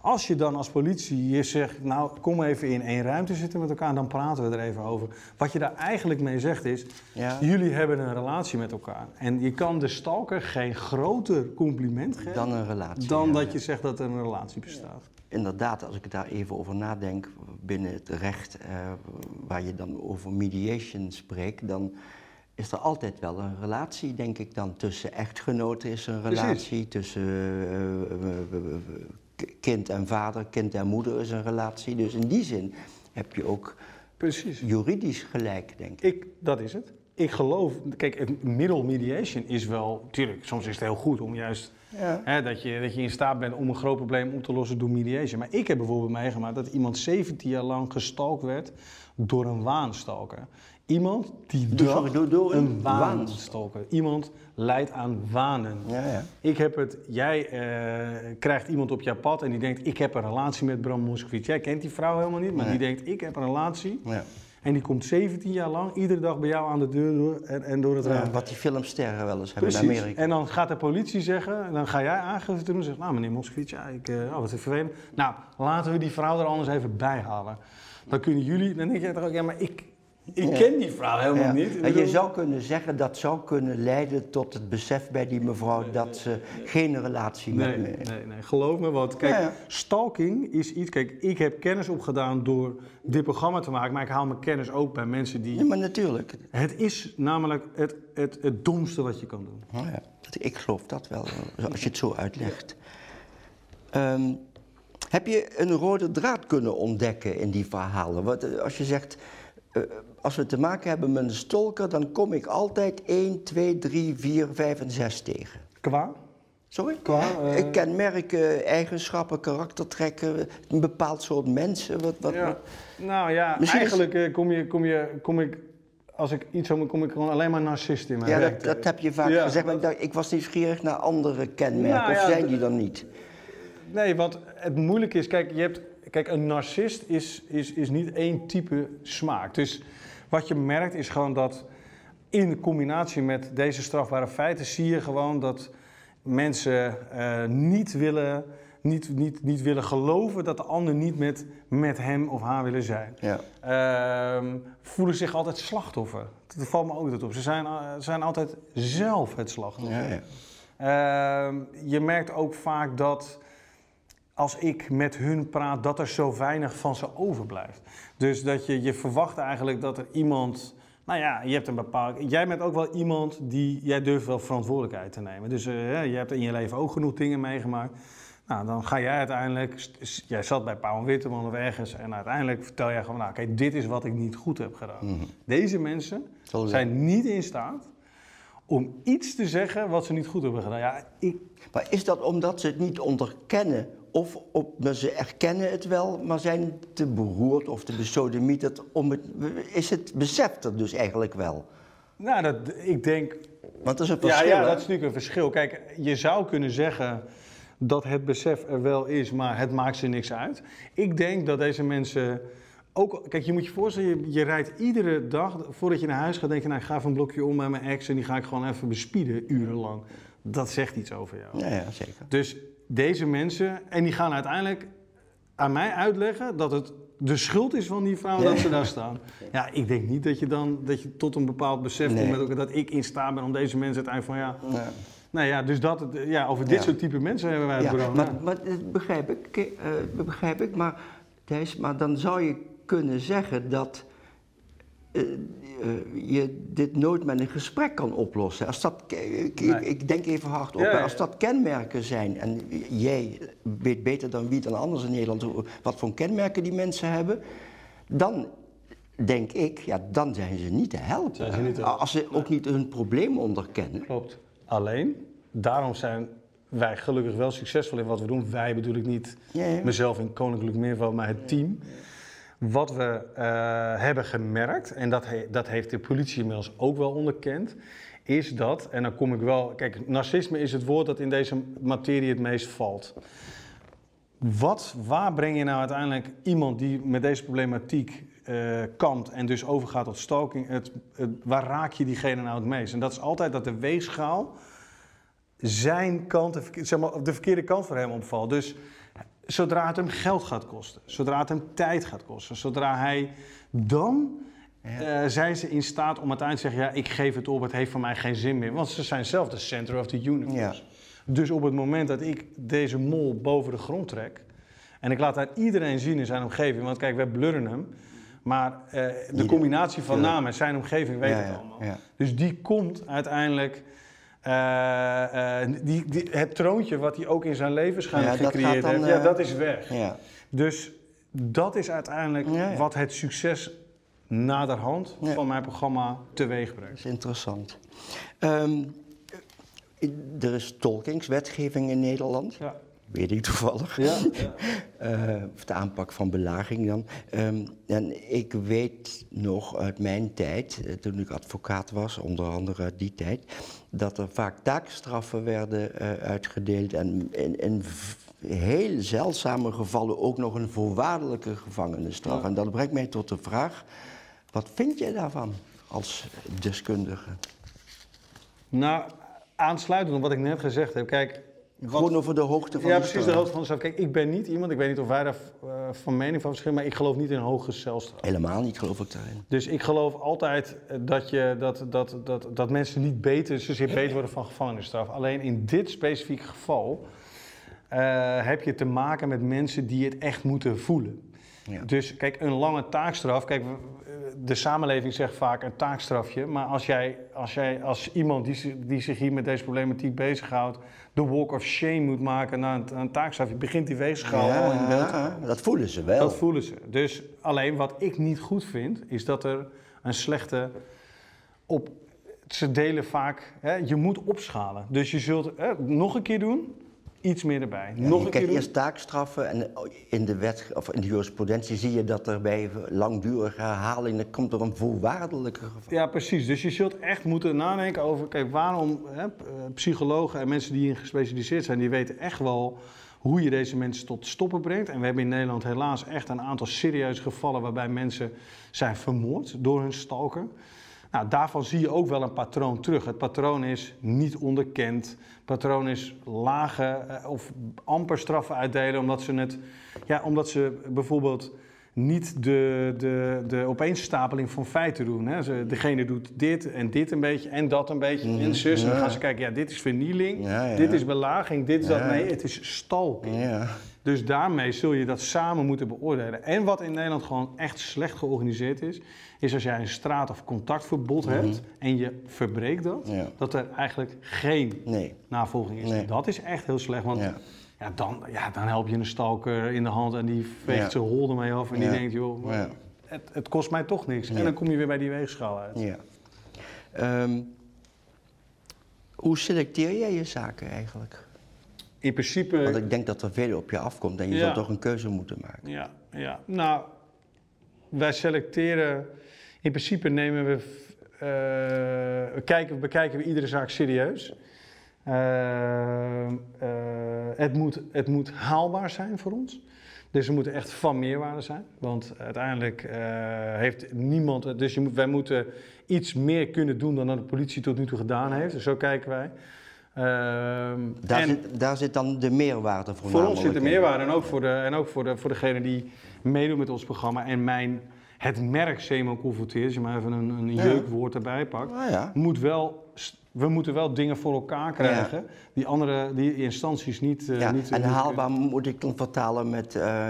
B: Als je dan als politie je zegt, nou kom even in één ruimte zitten met elkaar, dan praten we er even over. Wat je daar eigenlijk mee zegt is,
A: Ja.
B: jullie hebben een relatie met elkaar. En je kan de stalker geen groter compliment geven
A: Dan een relatie.
B: dan
A: ja,
B: dat je zegt dat er een relatie bestaat.
A: Inderdaad, als ik daar even over nadenk, binnen het recht eh, waar je dan over mediation spreekt, dan is er altijd wel een relatie, denk ik dan. Tussen echtgenoten is er een
B: Precies.
A: relatie, tussen eh, eh, kind en vader, kind en moeder is een relatie. Dus in die zin heb je ook
B: Precies.
A: juridisch gelijk, denk ik.
B: Ik, dat is het. Ik geloof, kijk, het middel mediation is wel, tuurlijk, soms is het heel goed om juist
A: Ja.
B: Hè, dat, je, dat je in staat bent om een groot probleem op te lossen door mediation. Maar ik heb bijvoorbeeld meegemaakt dat iemand 17 jaar lang gestalkt werd door een waanstalker. Iemand die
A: Door-
B: dacht,
A: door- door een
B: een waanstalker. Iemand leidt aan wanen.
A: Ja, ja.
B: Ik heb het, jij eh, krijgt iemand op jouw pad en die denkt, ik heb een relatie met Bram Moskowitz. Jij kent die vrouw helemaal niet, maar
A: Nee.
B: die denkt, ik heb een relatie.
A: Ja.
B: En die komt 17 jaar lang iedere dag bij jou aan de deur door en, en door het raam.
A: Ja, wat die filmsterren wel eens hebben in
B: Precies.
A: Amerika.
B: En dan gaat de politie zeggen, en dan ga jij aangifte doen en zegt, nou meneer Moskowitz, ja, ik, eh, oh, wat is vervelend. Nou, laten we die vrouw er anders even bij halen. Dan kunnen jullie, dan denk je toch ook, ja, maar ik, ik ken die vrouw helemaal
A: Ja.
B: niet.
A: En je zou kunnen zeggen dat zou kunnen leiden tot het besef bij die mevrouw dat ze geen relatie met me
B: nee, nee, geloof me, want kijk,
A: Ja,
B: stalking is iets, kijk, ik heb kennis opgedaan door dit programma te maken, maar ik haal mijn kennis ook bij mensen die...
A: Ja, maar natuurlijk.
B: Het is namelijk het, het, het domste wat je kan doen.
A: Ja, dat- ik geloof dat wel, als je het zo uitlegt. Ehm, heb je een rode draad kunnen ontdekken in die verhalen? Want eh, als je zegt, eh, als we te maken hebben met een stalker, dan kom ik altijd 1, 2, 3, 4, 5 en 6 tegen.
B: Qua?
A: Sorry?
B: Qua, eh,
A: Ik kenmerken, eigenschappen, karaktertrekken, een bepaald soort mensen. Wat, wat,
B: Ja.
A: wat-
B: Nou ja,
A: Misschien
B: eigenlijk eh, kom, je, kom, je, kom ik, als ik iets zo kom ik gewoon alleen maar narcist in mijn
A: Ja, dat, dat heb je vaak
B: Ja.
A: gezegd, maar ik, dacht, ik was nieuwsgierig naar andere kenmerken.
B: Nou
A: of
B: ja,
A: zijn die dan niet?
B: Nee, want het moeilijke is, kijk, je hebt, kijk een narcist is, is, is niet één type smaak. Dus wat je merkt is gewoon dat in combinatie met deze strafbare feiten zie je gewoon dat mensen eh, niet, willen, niet, niet, niet willen geloven dat de ander niet met, met hem of haar willen zijn.
A: Ja.
B: Ehm, voelen zich altijd slachtoffer. Dat valt me ook altijd op. Ze zijn, eh, zijn altijd zelf het slachtoffer.
A: Ja, ja.
B: Ehm, je merkt ook vaak dat als ik met hun praat, dat er zo weinig van ze overblijft. Dus dat je, je verwacht eigenlijk dat er iemand. Nou ja, je hebt een bepaald. Jij bent ook wel iemand die. Jij durft wel verantwoordelijkheid te nemen. Dus eh, je hebt in je leven ook genoeg dingen meegemaakt. Nou, dan ga jij uiteindelijk. Jij zat bij Pauw en Witteman of ergens. En uiteindelijk vertel jij gewoon: Nou, kijk, dit is wat ik niet goed heb gedaan. Deze mensen zijn niet in staat om iets te zeggen wat ze niet goed hebben gedaan. Ja, ik,
A: Maar is dat omdat ze het niet onderkennen? Of omdat ze erkennen het wel, maar zijn te beroerd of te besodemieterd om het... Is het beseft er dus eigenlijk wel?
B: nou, dat, ik denk.
A: Want dat is een
B: Ja,
A: verschil,
B: ja,
A: hè?
B: dat is natuurlijk een verschil. Kijk, je zou kunnen zeggen dat het besef er wel is, maar het maakt ze niks uit. Ik denk dat deze mensen. Ook, kijk, je moet je voorstellen, je, je rijdt iedere dag, voordat je naar huis gaat, denk je, nou, ik ga even een blokje om bij mijn ex en die ga ik gewoon even bespieden, urenlang. Dat zegt iets over jou.
A: Ja, ja, zeker.
B: Dus deze mensen, en die gaan uiteindelijk aan mij uitleggen dat het de schuld is van die vrouw dat ze daar staan. Ja, ik denk niet dat je dan dat je tot een bepaald besef
A: Nee.
B: komt dat ik in staat ben om deze mensen uiteindelijk van ja.
A: Ja.
B: Nou ja, dus dat, ja, over dit
A: Ja.
B: soort type mensen hebben wij het
A: Ja,
B: bureau.
A: maar,
B: ja.
A: maar dat begrijp ik, eh, dat begrijp ik, maar, Thijs, maar dan zou je kunnen zeggen dat eh, eh, je dit nooit met een gesprek kan oplossen. Als dat, ik, ik- ik denk even
B: Ja,
A: hè,
B: ja.
A: als dat kenmerken zijn, en jij weet beter dan wie dan anders in Nederland wat voor kenmerken die mensen hebben, dan denk ik, ja, dan zijn ze niet te helpen.
B: Zijn ze niet te helpen.
A: Als ze ook niet hun probleem onderkennen.
B: Klopt. Alleen, daarom zijn wij gelukkig wel succesvol in wat we doen. Wij bedoel ik niet
A: Ja, ja.
B: mezelf in koninklijk meervoud, maar het team. Wat we eh, hebben gemerkt, en dat, dat heeft de politie inmiddels ook wel onderkend, is dat, en dan kom ik wel, kijk, narcisme is het woord dat in deze materie het meest valt. Wat, waar breng je nou uiteindelijk iemand die met deze problematiek eh kampt en dus overgaat tot stalking, het, waar raak je diegene nou het meest? En dat is altijd dat de weegschaal zijn kant, zeg maar, de verkeerde kant voor hem opvalt. Dus zodra het hem geld gaat kosten, zodra het hem tijd gaat kosten, zodra hij dan eh, zijn ze in staat om uiteindelijk te zeggen: ja, ik geef het op, het heeft voor mij geen zin meer. Want ze zijn zelf de center of the universe. Dus op het moment dat ik deze mol boven de grond trek en ik laat daar iedereen zien in zijn omgeving, want kijk, wij blurren hem. Maar eh, de combinatie van naam en zijn omgeving weet
A: Ja,
B: het allemaal. Dus die komt uiteindelijk. Eh, eh, die, die, het troontje wat hij ook in zijn leven
A: Ja, dat
B: gecreëerd heeft, ja,
A: eh,
B: dat is weg.
A: Ja.
B: Dus dat is uiteindelijk
A: Ja,
B: wat het succes naderhand van mijn programma teweeg
A: Dat
B: brengt.
A: is interessant. Ehm, er is tolkingswetgeving in Nederland.
B: Ja.
A: Weet ik toevallig.
B: Ja,
A: Eh, of de aanpak van belaging dan. Ehm, en ik weet nog uit mijn tijd, eh, toen ik advocaat was, onder andere uit die tijd, dat er vaak taakstraffen werden eh, uitgedeeld en in, in heel zeldzame gevallen ook nog een voorwaardelijke gevangenisstraf. En dat brengt mij tot de vraag, wat vind jij daarvan als deskundige?
B: Nou, aansluitend op wat ik net gezegd heb. Kijk,
A: Gewoon over de hoogte van
B: ja,
A: de
B: precies de hoogte van de straf. Kijk, ik ben niet iemand, ik weet niet of wij daar eh, van mening van verschillen, maar ik geloof niet in hoge celstraf.
A: Helemaal niet, geloof ik daarin.
B: Dus ik geloof altijd eh, dat, je, dat, dat, dat, dat mensen niet beter, zozeer beter worden van gevangenisstraf. Alleen in dit specifieke geval eh, heb je te maken met mensen die het echt moeten voelen.
A: Ja.
B: Dus kijk, een lange taakstraf. Kijk, de samenleving zegt vaak een taakstrafje. Maar als jij als, jij, als iemand die, die zich hier met deze problematiek bezighoudt. de walk of shame moet maken naar een, een taakstrafje. begint die weegschaal al in beeld. te
A: Ja, dat voelen ze wel.
B: Dat voelen ze. Dus alleen wat ik niet goed vind, is dat er een slechte op. Ze delen vaak, hè, je moet opschalen. Dus je zult hè, nog een keer doen, iets meer erbij.
A: Ja,
B: nog
A: je
B: een keer
A: krijgt eerst taakstraffen en in de wet of in de jurisprudentie zie je dat er bij langdurige herhaling dan komt er een voorwaardelijke geval.
B: Ja, precies. Dus je zult echt moeten nadenken over, kijk, waarom hè, eh, psychologen en mensen die hierin gespecialiseerd zijn, die weten echt wel hoe je deze mensen tot stoppen brengt. En we hebben in Nederland helaas echt een aantal serieuze gevallen waarbij mensen zijn vermoord door hun stalker. Nou, daarvan zie je ook wel een patroon terug. Het patroon is niet onderkend. Het patroon is lage eh, of amper straffen uitdelen omdat ze, het, ja, omdat ze bijvoorbeeld niet de, de, de opeenstapeling van feiten doen. Hè. Ze, degene doet dit en dit een beetje en dat een beetje en zus. En dan gaan ze kijken, ja, dit is vernieling,
A: Ja, ja.
B: dit is belaging, dit is dat. Nee, het is stalking.
A: Ja.
B: Dus daarmee zul je dat samen moeten beoordelen. En wat in Nederland gewoon echt slecht georganiseerd is, is als jij een straat- of contactverbod hebt en je verbreekt dat,
A: Mhm.
B: Dat er eigenlijk geen
A: Nee.
B: navolging is.
A: Nee.
B: Dat is echt heel slecht, want
A: Ja.
B: dan, ja, dan help je een stalker in de hand en die veegt
A: Ja.
B: zijn hol ermee af en die denkt, joh, maar het, het kost mij toch niks. En dan kom je weer bij die weegschaal uit.
A: ja. Ehm, hoe selecteer jij je zaken eigenlijk?
B: In principe...
A: Want ik denk dat er veel op je afkomt en je zult toch een keuze moeten maken.
B: Ja, ja. Nou, wij selecteren. In principe nemen we. we kijken, bekijken we iedere zaak serieus. Eh, eh, het, moet, het moet haalbaar zijn voor ons. Dus we moeten echt van meerwaarde zijn. Want uiteindelijk eh, heeft niemand. het- Dus je moet, wij moeten iets meer kunnen doen dan de politie tot nu toe gedaan heeft. Dus zo kijken wij. Ehm,
A: Daar,
B: en-
A: zit, daar zit dan de meerwaarde
B: voor
A: voornamelijk
B: ons zit
A: in.
B: meerwaarde en ook voor, de, en ook voor, de, voor degene die meedoen met ons programma. En mijn, het merk semi-confronteert, als je maar even een, een jeukwoord erbij pakt,
A: ja.
B: moet wel, we moeten wel dingen voor elkaar krijgen die andere die instanties niet, eh,
A: Ja,
B: niet
A: en
B: niet
A: haalbaar moet ik dan vertalen met, eh,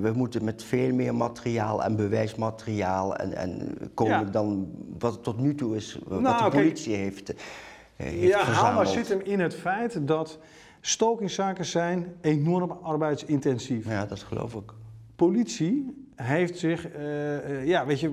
A: we moeten met veel meer materiaal en bewijsmateriaal en, en komen
B: Ja.
A: dan wat het tot nu toe is, wat
B: Nou,
A: de politie heeft, eh, heeft
B: Ja, haalbaar
A: verzameld.
B: zit hem in het feit dat stokingszaken zijn enorm arbeidsintensief.
A: Ja, dat geloof ik.
B: Politie heeft zich, ja, weet je,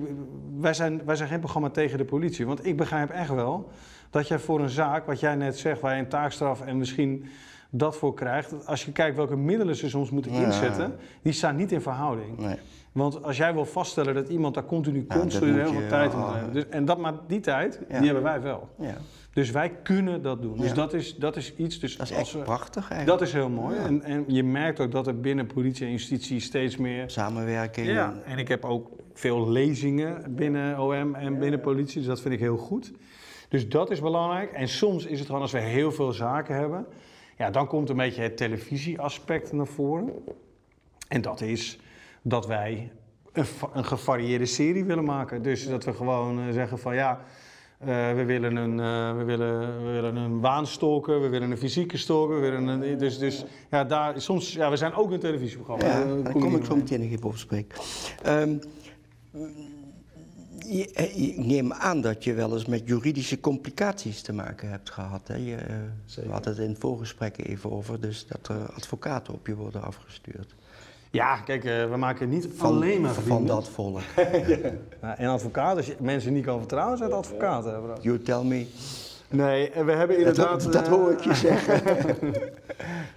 B: wij zijn, wij zijn geen programma tegen de politie. Want ik begrijp echt wel dat jij voor een zaak, wat jij net zegt, waar je een taakstraf en misschien dat voor krijgt. Als je kijkt welke middelen ze soms moeten
A: Ja.
B: inzetten, die staan niet in verhouding.
A: Nee.
B: Want als jij wil vaststellen dat iemand daar continu
A: dat
B: constant
A: moet
B: heel
A: je,
B: veel tijd moet hebben. Dus, en dat, maar die tijd,
A: Ja.
B: die hebben wij wel.
A: Ja,
B: Dus wij kunnen dat doen. Dus dat, is, dat is iets. Dus
A: dat is
B: als
A: echt prachtig eigenlijk.
B: dat is heel mooi. En, en je merkt ook dat er binnen politie en justitie steeds meer.
A: Samenwerking.
B: Ja,
A: en
B: ik heb ook veel lezingen binnen OM en binnen politie. Dus dat vind ik heel goed. Dus dat is belangrijk. En soms is het gewoon als we heel veel zaken hebben. Ja, dan komt een beetje het televisieaspect naar voren. En dat is dat wij een, een gevarieerde serie willen maken. Dus dat we gewoon eh, zeggen van ja. eh, we, willen een, eh, we, willen, we willen een waanstalker, we willen een fysieke stalker. We willen een, dus dus ja, daar, soms, ja, we zijn ook een televisieprogramma.
A: Ja, daar
B: kom
A: ik zo meteen nog even op spreken. Eh, ik neem aan dat je wel eens met juridische complicaties te maken hebt gehad. Hè? Je, eh, we hadden het in het voorgesprek even over, dus dat er advocaten op je worden afgestuurd.
B: Ja, kijk, eh, we maken niet
A: Van,
B: alleen maar
A: van dat volk.
B: Nou, en advocaat, als je mensen niet kan vertrouwen, zijn het advocaten. bro.
A: You tell me.
B: Nee, we hebben inderdaad...
A: dat
B: eh,
A: hoor ik je zeggen.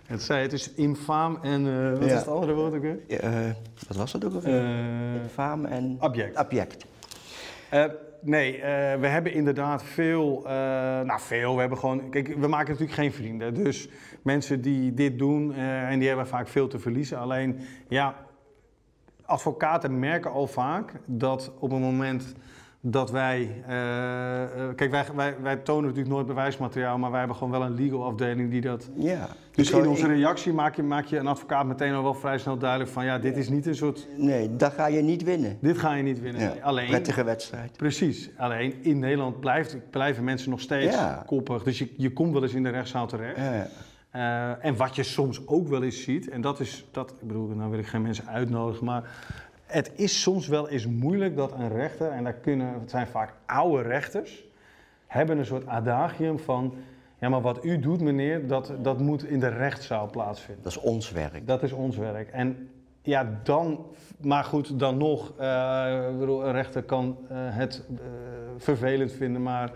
B: Het zei, het is infaam en... eh, wat
A: Ja.
B: is het andere woord ook weer?
A: Eh, wat was dat ook alweer?
B: Eh,
A: Faam en...
B: Abject.
A: Abject.
B: Eh, nee, eh, we hebben inderdaad veel, eh, nou veel, we hebben gewoon, kijk, we maken natuurlijk geen vrienden. Dus mensen die dit doen en die hebben vaak veel te verliezen. Alleen, ja, advocaten merken al vaak dat op het moment dat wij, kijk, wij, wij, wij tonen natuurlijk nooit bewijsmateriaal, maar wij hebben gewoon wel een legal afdeling die dat
A: Ja.
B: Dus
A: zou-
B: in onze reactie maak je, maak je een advocaat meteen al wel vrij snel duidelijk van ja, dit is niet een soort,
A: Nee, dat ga je niet winnen.
B: dit ga je niet winnen.
A: Ja,
B: Alleen,
A: Prettige wedstrijd.
B: Precies. Alleen in Nederland blijft, blijven mensen nog steeds
A: Ja.
B: koppig. Dus je, je komt wel eens in de rechtszaal terecht.
A: Ja, ja.
B: Eh, en wat je soms ook wel eens ziet, en dat is, dat, ik bedoel, nou wil ik geen mensen uitnodigen, maar het is soms wel eens moeilijk dat een rechter, en daar kunnen, het zijn vaak oude rechters, hebben een soort adagium van, ja maar wat u doet meneer, dat, dat moet in de rechtszaal plaatsvinden.
A: Dat is ons werk.
B: Dat is ons werk. En ja, dan, maar goed, dan nog, eh, bedoel, een rechter kan eh, het eh, vervelend vinden, maar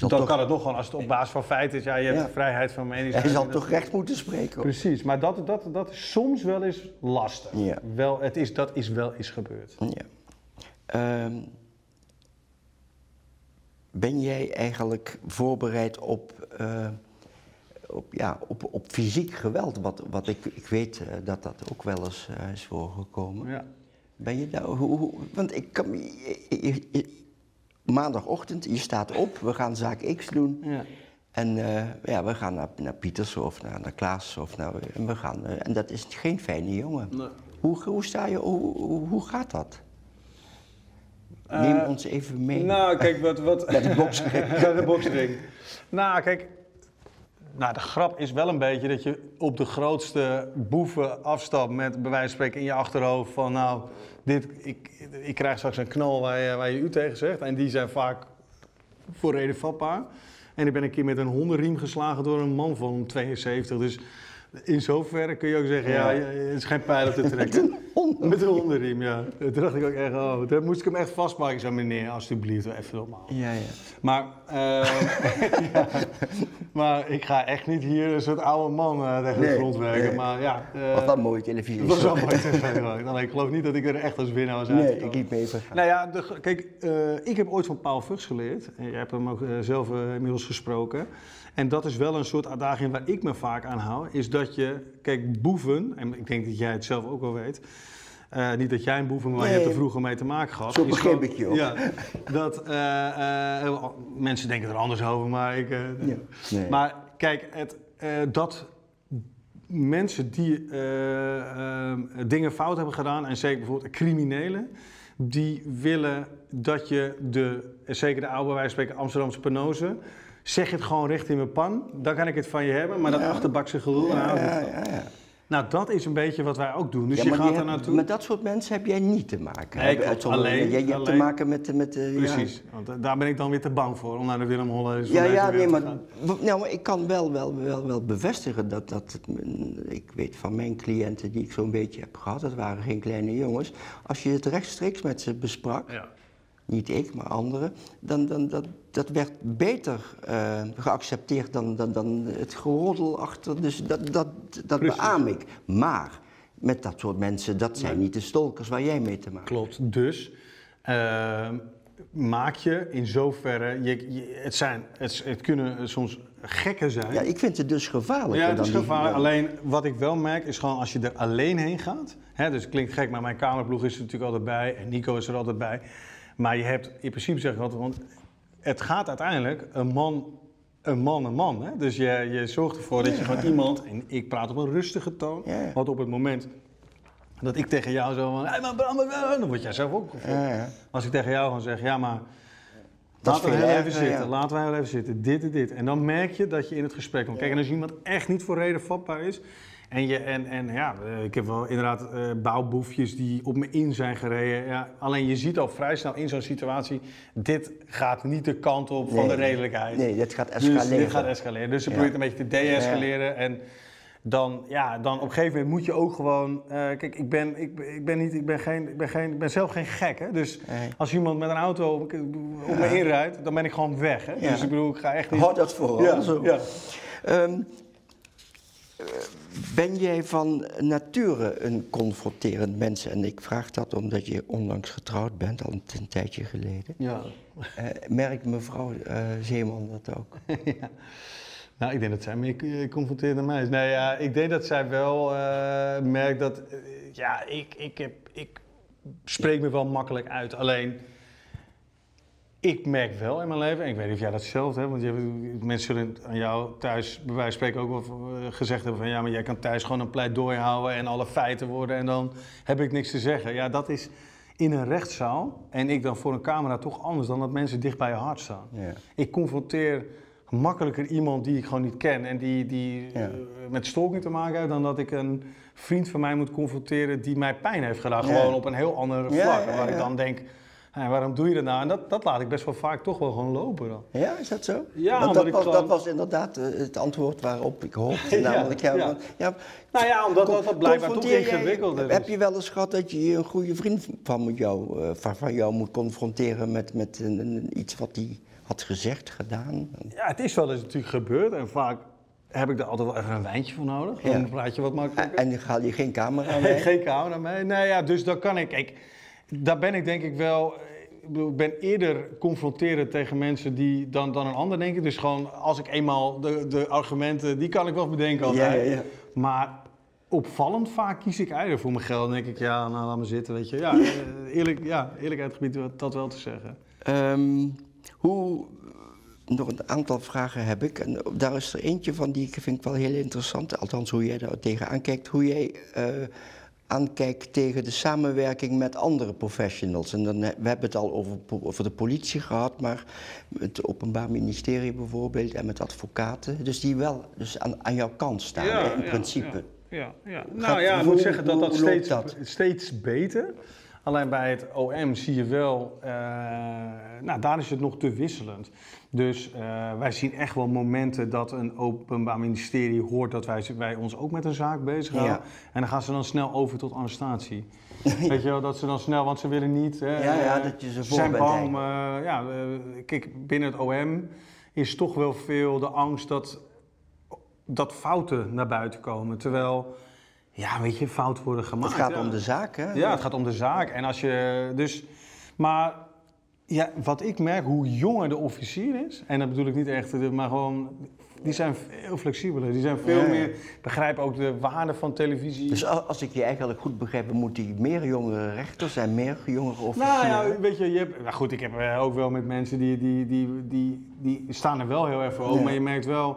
B: dan
A: toch-
B: kan het nog gewoon als het op basis van feiten is. Ja, je hebt
A: Ja.
B: vrijheid van meningsuiting.
A: Hij zal toch recht moeten spreken? hoor.
B: Precies, maar dat, dat, dat is soms wel eens lastig.
A: Ja.
B: Wel, het is, dat is wel eens gebeurd.
A: Ja. Ehm, ben jij eigenlijk voorbereid op, eh, op, ja, op, op fysiek geweld? Wat, wat ik, ik weet eh, dat dat ook wel eens eh, is voorgekomen.
B: Ja.
A: Ben je daar, hoe, hoe- want ik kan, me- je- je- je- maandagochtend, je staat op, we gaan zaak X doen.
B: Ja.
A: En ja, we gaan naar, naar Pieters of naar, naar Klaas. Of naar, en, we gaan, en dat is geen fijne jongen.
B: Nee.
A: Hoe, hoe, sta je, hoe, hoe gaat dat? Neem ons even mee.
B: Nou, kijk, wat... wat
A: Naar de boksring.
B: Naar de boksring. Nou, kijk... Nou, de grap is wel een beetje dat je op de grootste boeven afstapt met bij wijze van spreken in je achterhoofd van nou, dit, ik, ik krijg straks een knal waar je, waar je u tegen zegt. En die zijn vaak voor reden vatbaar. En ik ben een keer met een hondenriem geslagen door een man van 72. Dus in zoverre kun je ook zeggen, ja, het is geen pijl op te trekken. Met een hondenriem, ja. Toen dacht ik ook echt, oh, toen moest ik hem echt vastpakken. Ik zei, meneer, alsjeblieft, even normaal.
A: Ja, ja.
B: Maar, eh, ja, maar ik ga echt niet hier een soort oude man eh, tegen de
A: Nee,
B: grond werken.
A: nee.
B: Maar ja, eh,
A: Wat dan mooie televisie.
B: dat was wel mooi gemaakt. Alleen ik geloof niet dat ik er echt als winnaar was
A: Nee, ik liep me even gaan.
B: Nou ja, de, kijk, ik heb ooit van Paul Vugts geleerd. En jij hebt hem ook zelf inmiddels gesproken. En dat is wel een soort adagium waar ik me vaak aan hou. Is dat je, kijk, boeven, en ik denk dat jij het zelf ook wel weet. eh, niet dat jij een boeven, maar je hebt er vroeger mee te maken gehad.
A: Zo begreep
B: gewoon-
A: ik je ook.
B: Ja, dat eh, eh, mensen denken er anders over, maar ik.
A: Ja, nee.
B: Maar kijk, het, dat mensen die dingen fout hebben gedaan, en zeker bijvoorbeeld criminelen, die willen dat je de, zeker de oude, wij spreken Amsterdamse penose, zeg het gewoon recht in mijn pan, dan kan ik het van je hebben, maar dat achterbakse
A: ja, ja.
B: Nou, dat is een beetje wat wij ook doen. Dus
A: Ja,
B: je gaat er
A: heb-
B: naartoe.
A: Met dat soort mensen heb jij niet te maken.
B: Nee, klopt.
A: Uitzondering.
B: Alleen-
A: jij hebt te maken met... met ja.
B: Precies, want eh, daar ben ik dan weer te bang voor, om naar de Willem Holle
A: Ja, ja, nee, maar, nou, maar ik kan wel, wel, wel, wel bevestigen dat, dat het, ik weet van mijn cliënten die ik zo'n beetje heb gehad, dat waren geen kleine jongens, als je het rechtstreeks met ze besprak,
B: Ja.
A: niet ik, maar anderen, dan, dan dat, dat werd beter eh, geaccepteerd dan, dan, dan het geroddel achter, dus dat, dat, dat
B: Precies.
A: beaam ik. Maar met dat soort mensen, dat zijn niet de stalkers waar jij mee te maken
B: Klopt. Dus eh, maak je in zoverre. Je, je- het, zijn, het, het kunnen soms gekken zijn.
A: Ja, ik vind het dus gevaarlijker
B: Ja, het is gevaarlijk. Alleen wat ik wel merk is gewoon als je er alleen heen gaat. Hè, dus het klinkt gek, maar mijn kamerploeg is er natuurlijk altijd bij. En Nico is er altijd bij. Maar je hebt in principe zeg ik altijd, want het gaat uiteindelijk een man, een man, een man. Hè? Dus je, je zorgt ervoor dat je gewoon iemand, en ik praat op een rustige toon. Want op het moment dat ik tegen jou zo van, hey, maar Bram, eh," dan word jij zelf ook. Als ik tegen jou gewoon zeg, ja maar Laten we heel even zitten,
A: ja.
B: laten we heel even zitten, dit en dit. En dan merk je dat je in het gesprek komt. Kijk, en als iemand echt niet voor reden vatbaar is... En, je, en, en ja, eh, ik heb wel inderdaad eh, bouwboefjes die op me in zijn gereden. Ja, alleen je ziet al vrij snel in zo'n situatie... dit gaat niet de kant op van de redelijkheid.
A: Nee, dat gaat
B: Dus
A: escaleren.
B: dit gaat escaleren. Dus je
A: Ja.
B: probeert een beetje te de-escaleren. En dan, ja, dan op een gegeven moment moet je ook gewoon... eh, kijk, ik ben, ik, ik, ben niet, ik, ben geen, ik, ben geen, ik ben zelf geen gek, hè. Dus
A: Nee.
B: als iemand met een auto op, op me inrijdt, dan ben ik gewoon weg, hè. Dus ik bedoel, ik ga echt niet...
A: Houd dat vooral
B: ja,
A: zo.
B: ja.
A: Ehm, eh, ben jij van nature een confronterend mens? En ik vraag dat omdat je onlangs getrouwd bent, al een, tijdje geleden.
B: ja.
A: Eh, merkt mevrouw eh, Zeeman dat ook?
B: ja. Nou, ik denk dat zij meer eh, confronterend dan mij is. Nee, ja, ik denk dat zij wel eh, merkt dat... ja, ik, ik, heb, ik spreek me wel makkelijk uit. Alleen, ik merk wel in mijn leven... En ik weet niet of jij dat zelf hebt, want je hebt, mensen zullen aan jou thuis... bij wijze van spreken ook wel eh, gezegd hebben van... Ja, maar jij kan thuis gewoon een pleidooi houden en alle feiten worden... en dan heb ik niks te zeggen. Ja, dat is in een rechtszaal en ik dan voor een camera toch anders... dan dat mensen dicht bij je hart staan. Ik confronteer makkelijker iemand die ik gewoon niet ken en die, die eh, met stalking te maken heeft, dan dat ik een vriend van mij moet confronteren die mij pijn heeft gedaan. Gewoon op een heel ander vlak. waar ik dan denk, hé, waarom doe je dat nou? En dat, dat laat ik best wel vaak toch wel gewoon lopen dan.
A: Ja, is dat zo?
B: Ja,
A: Want dat,
B: ik
A: was,
B: gewoon-
A: dat was inderdaad eh, het antwoord waarop ik hoopte.
B: Ja,
A: namelijk, ja,
B: ja.
A: ja,
B: Nou ja, omdat dat, dat blijkbaar toch
A: jij-
B: ingewikkelder
A: Heb
B: is.
A: je wel eens gehad dat je een goede vriend van jou, eh, van, van jou moet confronteren met, met een, een- iets wat hij had gezegd, gedaan?
B: Ja, het is wel eens natuurlijk gebeurd en vaak heb ik er altijd wel even een wijntje voor nodig.
A: Ja.
B: Praat je wat makkelijker.
A: En dan haal je geen camera mee?
B: Geen camera mee. Nee, ja, dus dan kan ik. Kijk, daar ben ik denk ik wel. Ik bedoel, ik ben eerder confronterend tegen mensen die dan, dan een ander, denk ik. Dus gewoon als ik eenmaal de, de argumenten, die kan ik wel bedenken altijd.
A: Ja.
B: Maar opvallend vaak kies ik eieren voor mijn geld. Dan denk ik, ja, nou laat me zitten, weet je. Ja, eh, eerlijk, ja eerlijkheid gebied dat wel te zeggen.
A: Ehm, hoe, nog een aantal vragen heb ik. En daar is er eentje van die ik vind ik wel heel interessant. Althans, hoe jij daar tegenaan kijkt. Hoe jij eh, aankijkt tegen de samenwerking met andere professionals. En dan, he- we hebben het al over, de politie gehad, maar het Openbaar Ministerie bijvoorbeeld en met advocaten. Dus die wel dus aan, aan jouw kant staan, in principe.
B: Ja, ja. Nou ja, ik moet zeggen dat dat steeds,
A: dat?
B: steeds beter. Alleen bij het OM zie je wel, eh, nou daar is het nog te wisselend. Dus eh, wij zien echt wel momenten dat een openbaar ministerie hoort dat wij, wij ons ook met een zaak bezighouden.
A: Ja.
B: En dan gaan ze dan snel over tot arrestatie. Weet je wel, dat ze dan snel, want ze willen niet. hè,
A: Ja, ja, dat je ze voor
B: zijn bang. ja, kijk, binnen het OM is toch wel veel de angst dat dat fouten naar buiten komen. Terwijl, ja, weet je, fouten worden gemaakt.
A: Het gaat
B: ja.
A: om de zaak, hè?
B: Ja, het gaat om de zaak. En als je dus, maar ja, wat ik merk, hoe jonger de officier is, en dat bedoel ik niet echt, de- maar gewoon, die zijn veel flexibeler. Die zijn veel
A: Ja,
B: meer, begrijpen ook de waarde van televisie.
A: Dus als ik je eigenlijk goed begrijp, moet die meer jongere rechters en meer jongere officieren.
B: Nou ja, weet je, je hebt, nou goed, ik heb eh, ook wel met mensen die, die, die, die, die staan er wel heel erg voor open,
A: Ja.
B: maar je merkt wel,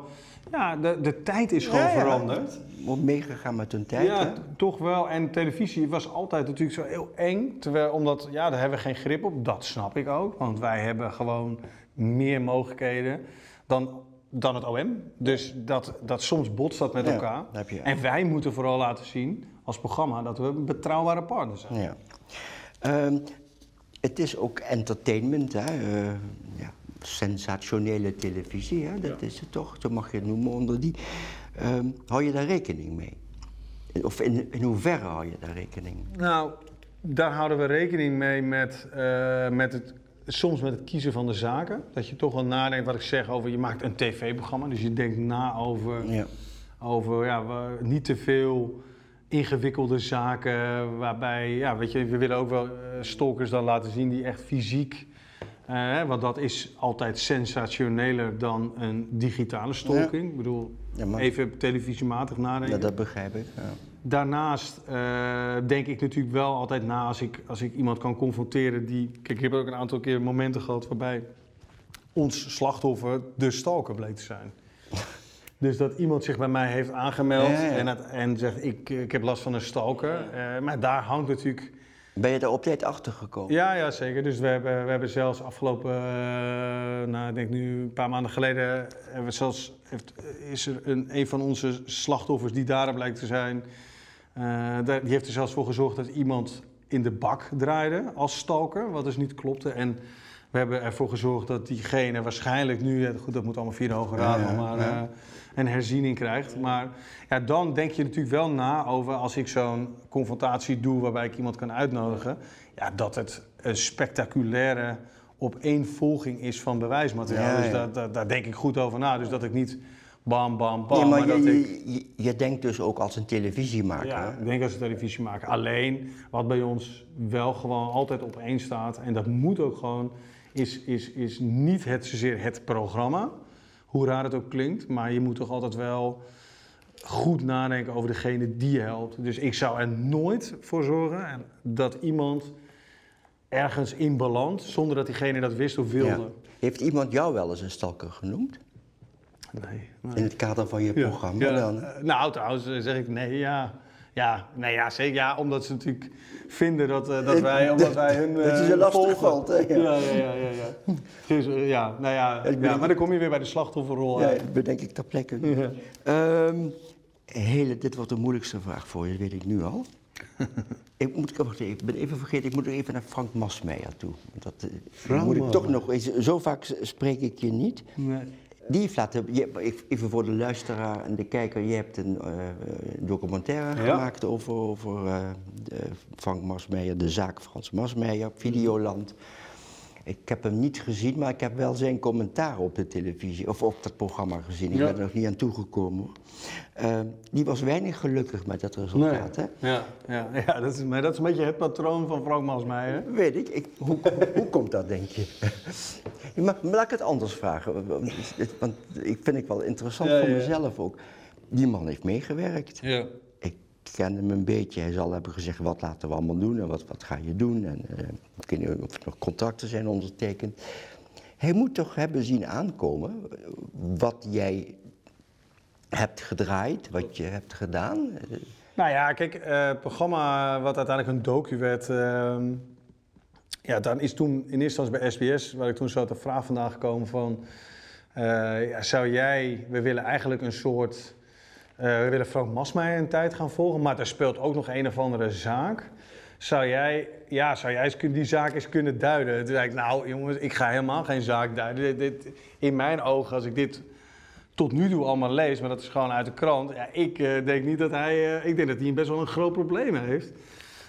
B: Ja, de, de tijd is gewoon
A: Ja, ja.
B: veranderd.
A: Moet meegegaan met hun tijd,
B: ja,
A: hè?
B: toch wel. En televisie was altijd natuurlijk zo heel eng. Terwijl, omdat, ja, daar hebben we geen grip op. Dat snap ik ook. Want wij hebben gewoon meer mogelijkheden dan, dan het OM. Dus dat, dat soms botst dat met
A: Ja,
B: elkaar.
A: dat je.
B: En wij moeten vooral laten zien als programma dat we een betrouwbare partner zijn.
A: Ja. Ehm, het is ook entertainment, hè? eh, sensationele televisie, hè? dat is het toch, zo mag je het noemen onder die. Ehm, hou je daar rekening mee? Of in, in hoeverre hou je daar rekening mee?
B: Nou, daar houden we rekening mee met, eh, met het, soms met het kiezen van de zaken. Dat je toch wel nadenkt, wat ik zeg over, je maakt een tv-programma. Dus je denkt na over,
A: Ja.
B: over ja, we- niet te veel ingewikkelde zaken. Waarbij, ja, weet je, we willen ook wel eh, stalkers dan laten zien die echt fysiek... eh, want dat is altijd sensationeler dan een digitale stalking. Ik bedoel,
A: Ja, maar-
B: even televisiematig nadenken.
A: Ja, dat begrijp ik.
B: Daarnaast eh, denk ik natuurlijk wel altijd na als ik, als ik iemand kan confronteren die... Kijk, ik heb ook een aantal keer momenten gehad waarbij ons slachtoffer de stalker bleek te zijn. Dus dat iemand zich bij mij heeft aangemeld
A: Ja, ja.
B: En, het- en zegt ik, ik heb last van een stalker. Eh, maar daar hangt natuurlijk...
A: Ben je daar op tijd achter gekomen?
B: Ja, ja, zeker. Dus we hebben, we hebben zelfs afgelopen, eh, nou, ik denk nu een paar maanden geleden, hebben we zelfs, heeft, is er een, een van onze slachtoffers die daar blijkt te zijn, eh, die heeft er zelfs voor gezorgd dat iemand in de bak draaide als stalker, wat dus niet klopte. En we hebben ervoor gezorgd dat diegene waarschijnlijk nu, ja, goed, dat moet allemaal via de Hoge Raad,
A: Ja, ja,
B: nog maar. Een herziening krijgt. Maar ja, dan denk je natuurlijk wel na over als ik zo'n confrontatie doe waarbij ik iemand kan uitnodigen, ja, dat het een spectaculaire opeenvolging is van bewijsmateriaal.
A: Ja,
B: dus daar, daar, daar denk ik goed over na. Dus dat ik niet bam, bam, bam,
A: Nee, maar
B: maar dat
A: je,
B: ik...
A: je, je, je denkt dus ook als een televisiemaker.
B: Ja,
A: hè?
B: ik denk als we televisie maken. Alleen, wat bij ons wel gewoon altijd op één staat, en dat moet ook gewoon, is, is, is niet het, zozeer het programma, hoe raar het ook klinkt, maar je moet toch altijd wel goed nadenken over degene die je helpt. Dus ik zou er nooit voor zorgen dat iemand ergens in belandt zonder dat diegene dat wist of wilde.
A: Ja. Heeft iemand jou wel eens een stalker genoemd?
B: Nee, nee.
A: In het kader van je programma
B: Ja,
A: dan?
B: eh, nou, trouwens eh, zeg ik nee, ja. Ja, nee, ja, zeker. Ja, omdat ze natuurlijk vinden dat, eh, dat wij, omdat wij hun.
A: Dat je
B: eh,
A: ze lastig valt, hè? Ja.
B: Ja, ja, ja, ja. Dus, eh, ja, nou ja,
A: ik
B: ja, maar dan kom je weer bij de slachtofferrol
A: Ja,
B: uit.
A: dat bedenk ik ter plekke. Ehm, hele, dit wordt de moeilijkste vraag voor je, dat weet ik nu al. ik, moet, wacht even, ik ben even vergeten, ik moet nog even naar Frank Masmeijer toe. Dat eh,
B: Frank
A: moet ik toch nog eens, zo vaak spreek ik je niet.
B: Nee.
A: Die heeft laten, je, even voor de luisteraar en de kijker, je hebt een eh, documentaire
B: Ja.
A: gemaakt over, over eh, de Frank Masmeijer, de zaak Frans Masmeijer, Videoland. Ik heb hem niet gezien, maar ik heb wel zijn commentaar op de televisie, of op dat programma gezien. Ik
B: Ja.
A: ben er nog niet aan toegekomen. Eh, die was weinig gelukkig met dat resultaat, hè?
B: Ja, ja, ja dat is, maar dat is een beetje het patroon van Frank Masmeijer.
A: Weet ik. ik hoe, hoe komt dat, denk je? maar, maar laat ik het anders vragen, want, ik vind het wel interessant
B: Ja,
A: voor mezelf ook. Die man heeft meegewerkt.
B: Ja.
A: Ik ken hem een beetje. Hij zal hebben gezegd, wat laten we allemaal doen en wat, wat ga je doen? En eh, ik weet niet of er nog contracten zijn ondertekend. Hij moet toch hebben zien aankomen wat jij hebt gedraaid, wat je hebt gedaan. Eh,
B: Nou ja, kijk, eh, het programma wat uiteindelijk een docu werd. ehm, ja, dan is toen in eerste instantie bij SBS, waar ik toen zo de vraag vandaan gekomen van. eh, ja, zou jij, we willen eigenlijk een soort. eh, we willen Frank Masmeijer een tijd gaan volgen, maar er speelt ook nog een of andere zaak. Zou jij, ja, zou jij die zaak eens kunnen duiden? Toen zei ik, nou jongens, ik ga helemaal geen zaak duiden. Dit, in mijn ogen, als ik dit tot nu toe allemaal lees, maar dat is gewoon uit de krant. Ja, ik eh, denk niet dat hij, ik denk dat hij best wel een groot probleem heeft.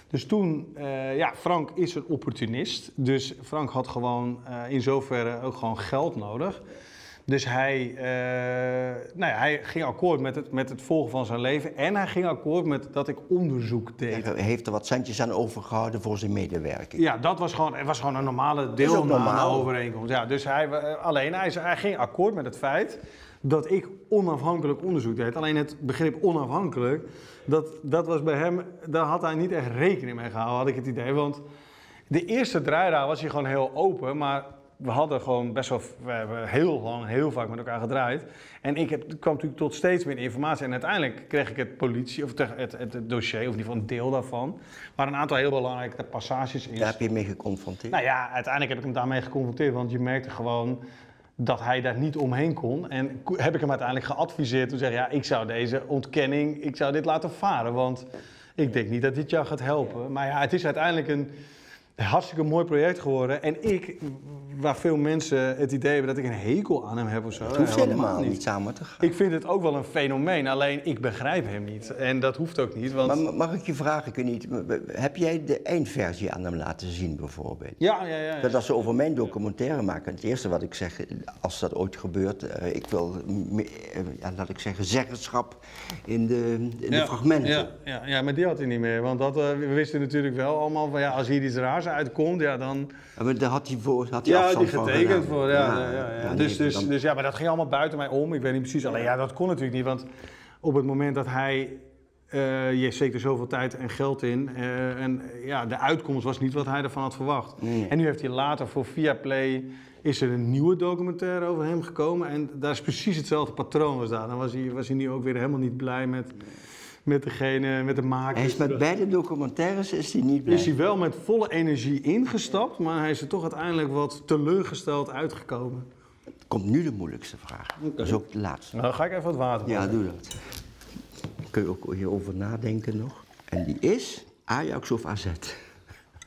B: Dus toen, eh, ja, Frank is een opportunist. Dus Frank had gewoon eh, in zoverre ook gewoon geld nodig. Dus hij, eh, nou ja, hij ging akkoord met het, met het volgen van zijn leven. En hij ging akkoord met dat ik onderzoek deed.
A: Hij heeft er wat centjes aan overgehouden voor zijn medewerking.
B: Ja, dat was gewoon, het was gewoon een normale deelname overeenkomst. Ja, dus hij, alleen hij, hij ging akkoord met het feit dat ik onafhankelijk onderzoek deed. Alleen het begrip onafhankelijk, dat, dat was bij hem, daar had hij niet echt rekening mee gehouden, had ik het idee. Want de eerste draaidagen was hij gewoon heel open, maar we hadden gewoon best wel, we hebben heel lang, heel vaak met elkaar gedraaid. En ik heb, kwam natuurlijk tot steeds meer informatie. En uiteindelijk kreeg ik het politie, of het, het, het dossier, of in ieder geval een deel daarvan. Maar een aantal heel belangrijke passages in.
A: Daar heb je mee geconfronteerd?
B: Nou ja, uiteindelijk heb ik hem daarmee geconfronteerd. Want je merkte gewoon dat hij daar niet omheen kon. En heb ik hem uiteindelijk geadviseerd te zeggen... ja, ik zou deze ontkenning, ik zou dit laten varen. Want ik denk niet dat dit jou gaat helpen. Maar ja, het is uiteindelijk een hartstikke mooi project geworden. En ik, waar veel mensen het idee hebben dat ik een hekel aan hem heb of zo.
A: Het hoeft helemaal niet samen te gaan.
B: Ik vind het ook wel een fenomeen, alleen ik begrijp hem niet. En dat hoeft ook niet. Want...
A: Maar mag ik je vragen, ik niet, heb jij de eindversie aan hem laten zien bijvoorbeeld?
B: Ja, ja, ja. ja.
A: Dat als ze over mijn documentaire maken, het eerste wat ik zeg, als dat ooit gebeurt, uh, ik wil, uh, ja, laat ik zeggen, zeggenschap in de, in
B: ja,
A: de fragmenten.
B: Ja, ja, ja, maar die had hij niet meer. Want dat, uh, we wisten natuurlijk wel allemaal van, ja, als hier iets raars uitkomt, ja dan...
A: Ja, maar daar had hij, voor, had hij
B: ja, die getekend voor, ja. ja, ja, ja. dus, dus, dan... dus ja, maar dat ging allemaal buiten mij om. Ik weet niet precies. Alleen ja, dat kon natuurlijk niet, want op het moment dat hij... Uh, je steekt er zoveel tijd en geld in. Uh, en ja, de uitkomst was niet wat hij ervan had verwacht.
A: Nee.
B: En nu heeft hij later voor Viaplay is er een nieuwe documentaire over hem gekomen. En daar is precies hetzelfde patroon was daar. Dan was hij, was hij nu ook weer helemaal niet blij met, met degene, met de maker.
A: Hij is met beide documentaires is hij niet blij.
B: Is hij wel met volle energie ingestapt, maar hij is er toch uiteindelijk wat teleurgesteld uitgekomen.
A: Komt nu de moeilijkste vraag. Okay. Dat is ook de laatste.
B: Nou, dan ga ik even wat water
A: Ja, doe dat. Kun je ook hierover nadenken nog. En die is Ajax of AZ?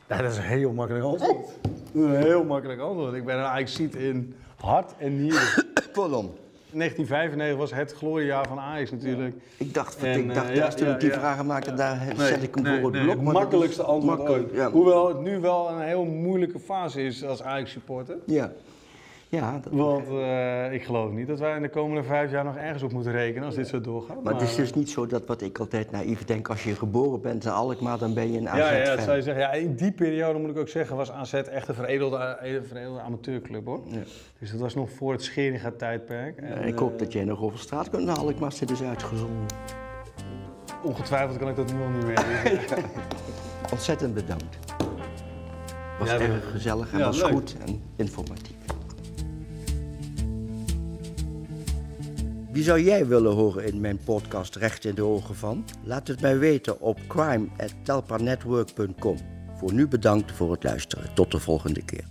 B: Ja, dat is een heel makkelijk antwoord. Een heel makkelijk antwoord. Ik ben een Ajax-ziet in hart en nieren.
A: Pardon.
B: 1995 was het gloriejaar van Ajax natuurlijk.
A: Ik dacht, en, ik dacht uh, ja, toen ik die vragen maakte, daar zet ik hem
B: nee,
A: voor het
B: nee,
A: blok.
B: Het makkelijkste antwoord ooit. Hoewel het nu wel een heel moeilijke fase is als Ajax-supporter.
A: Ja. Ja,
B: dat Want uh, ik geloof niet dat wij in de komende vijf jaar nog ergens op moeten rekenen als dit zo doorgaat.
A: Maar, maar het is dus niet zo dat wat ik altijd naïef denk, als je geboren bent in Alkmaar, dan ben je een AZ
B: Ja, ja, dat zou je zeggen. Ja, in die periode moet ik ook zeggen, was AZ echt een veredelde, veredelde amateurclub hoor.
A: Ja.
B: Dus dat was nog voor het Scheringa tijdperk.
A: En, ja, ik hoop uh, dat jij nog over straat kunt naar Alkmaar zit is uitgezonden.
B: Ongetwijfeld kan ik dat nu al niet meer.
A: Ontzettend bedankt. Was ja, erg gezellig en was leuk. goed en informatief. Wie zou jij willen horen in mijn podcast Recht in de Ogen van? Laat het mij weten op crime.telpanetwork.com. Voor nu bedankt voor het luisteren. Tot de volgende keer.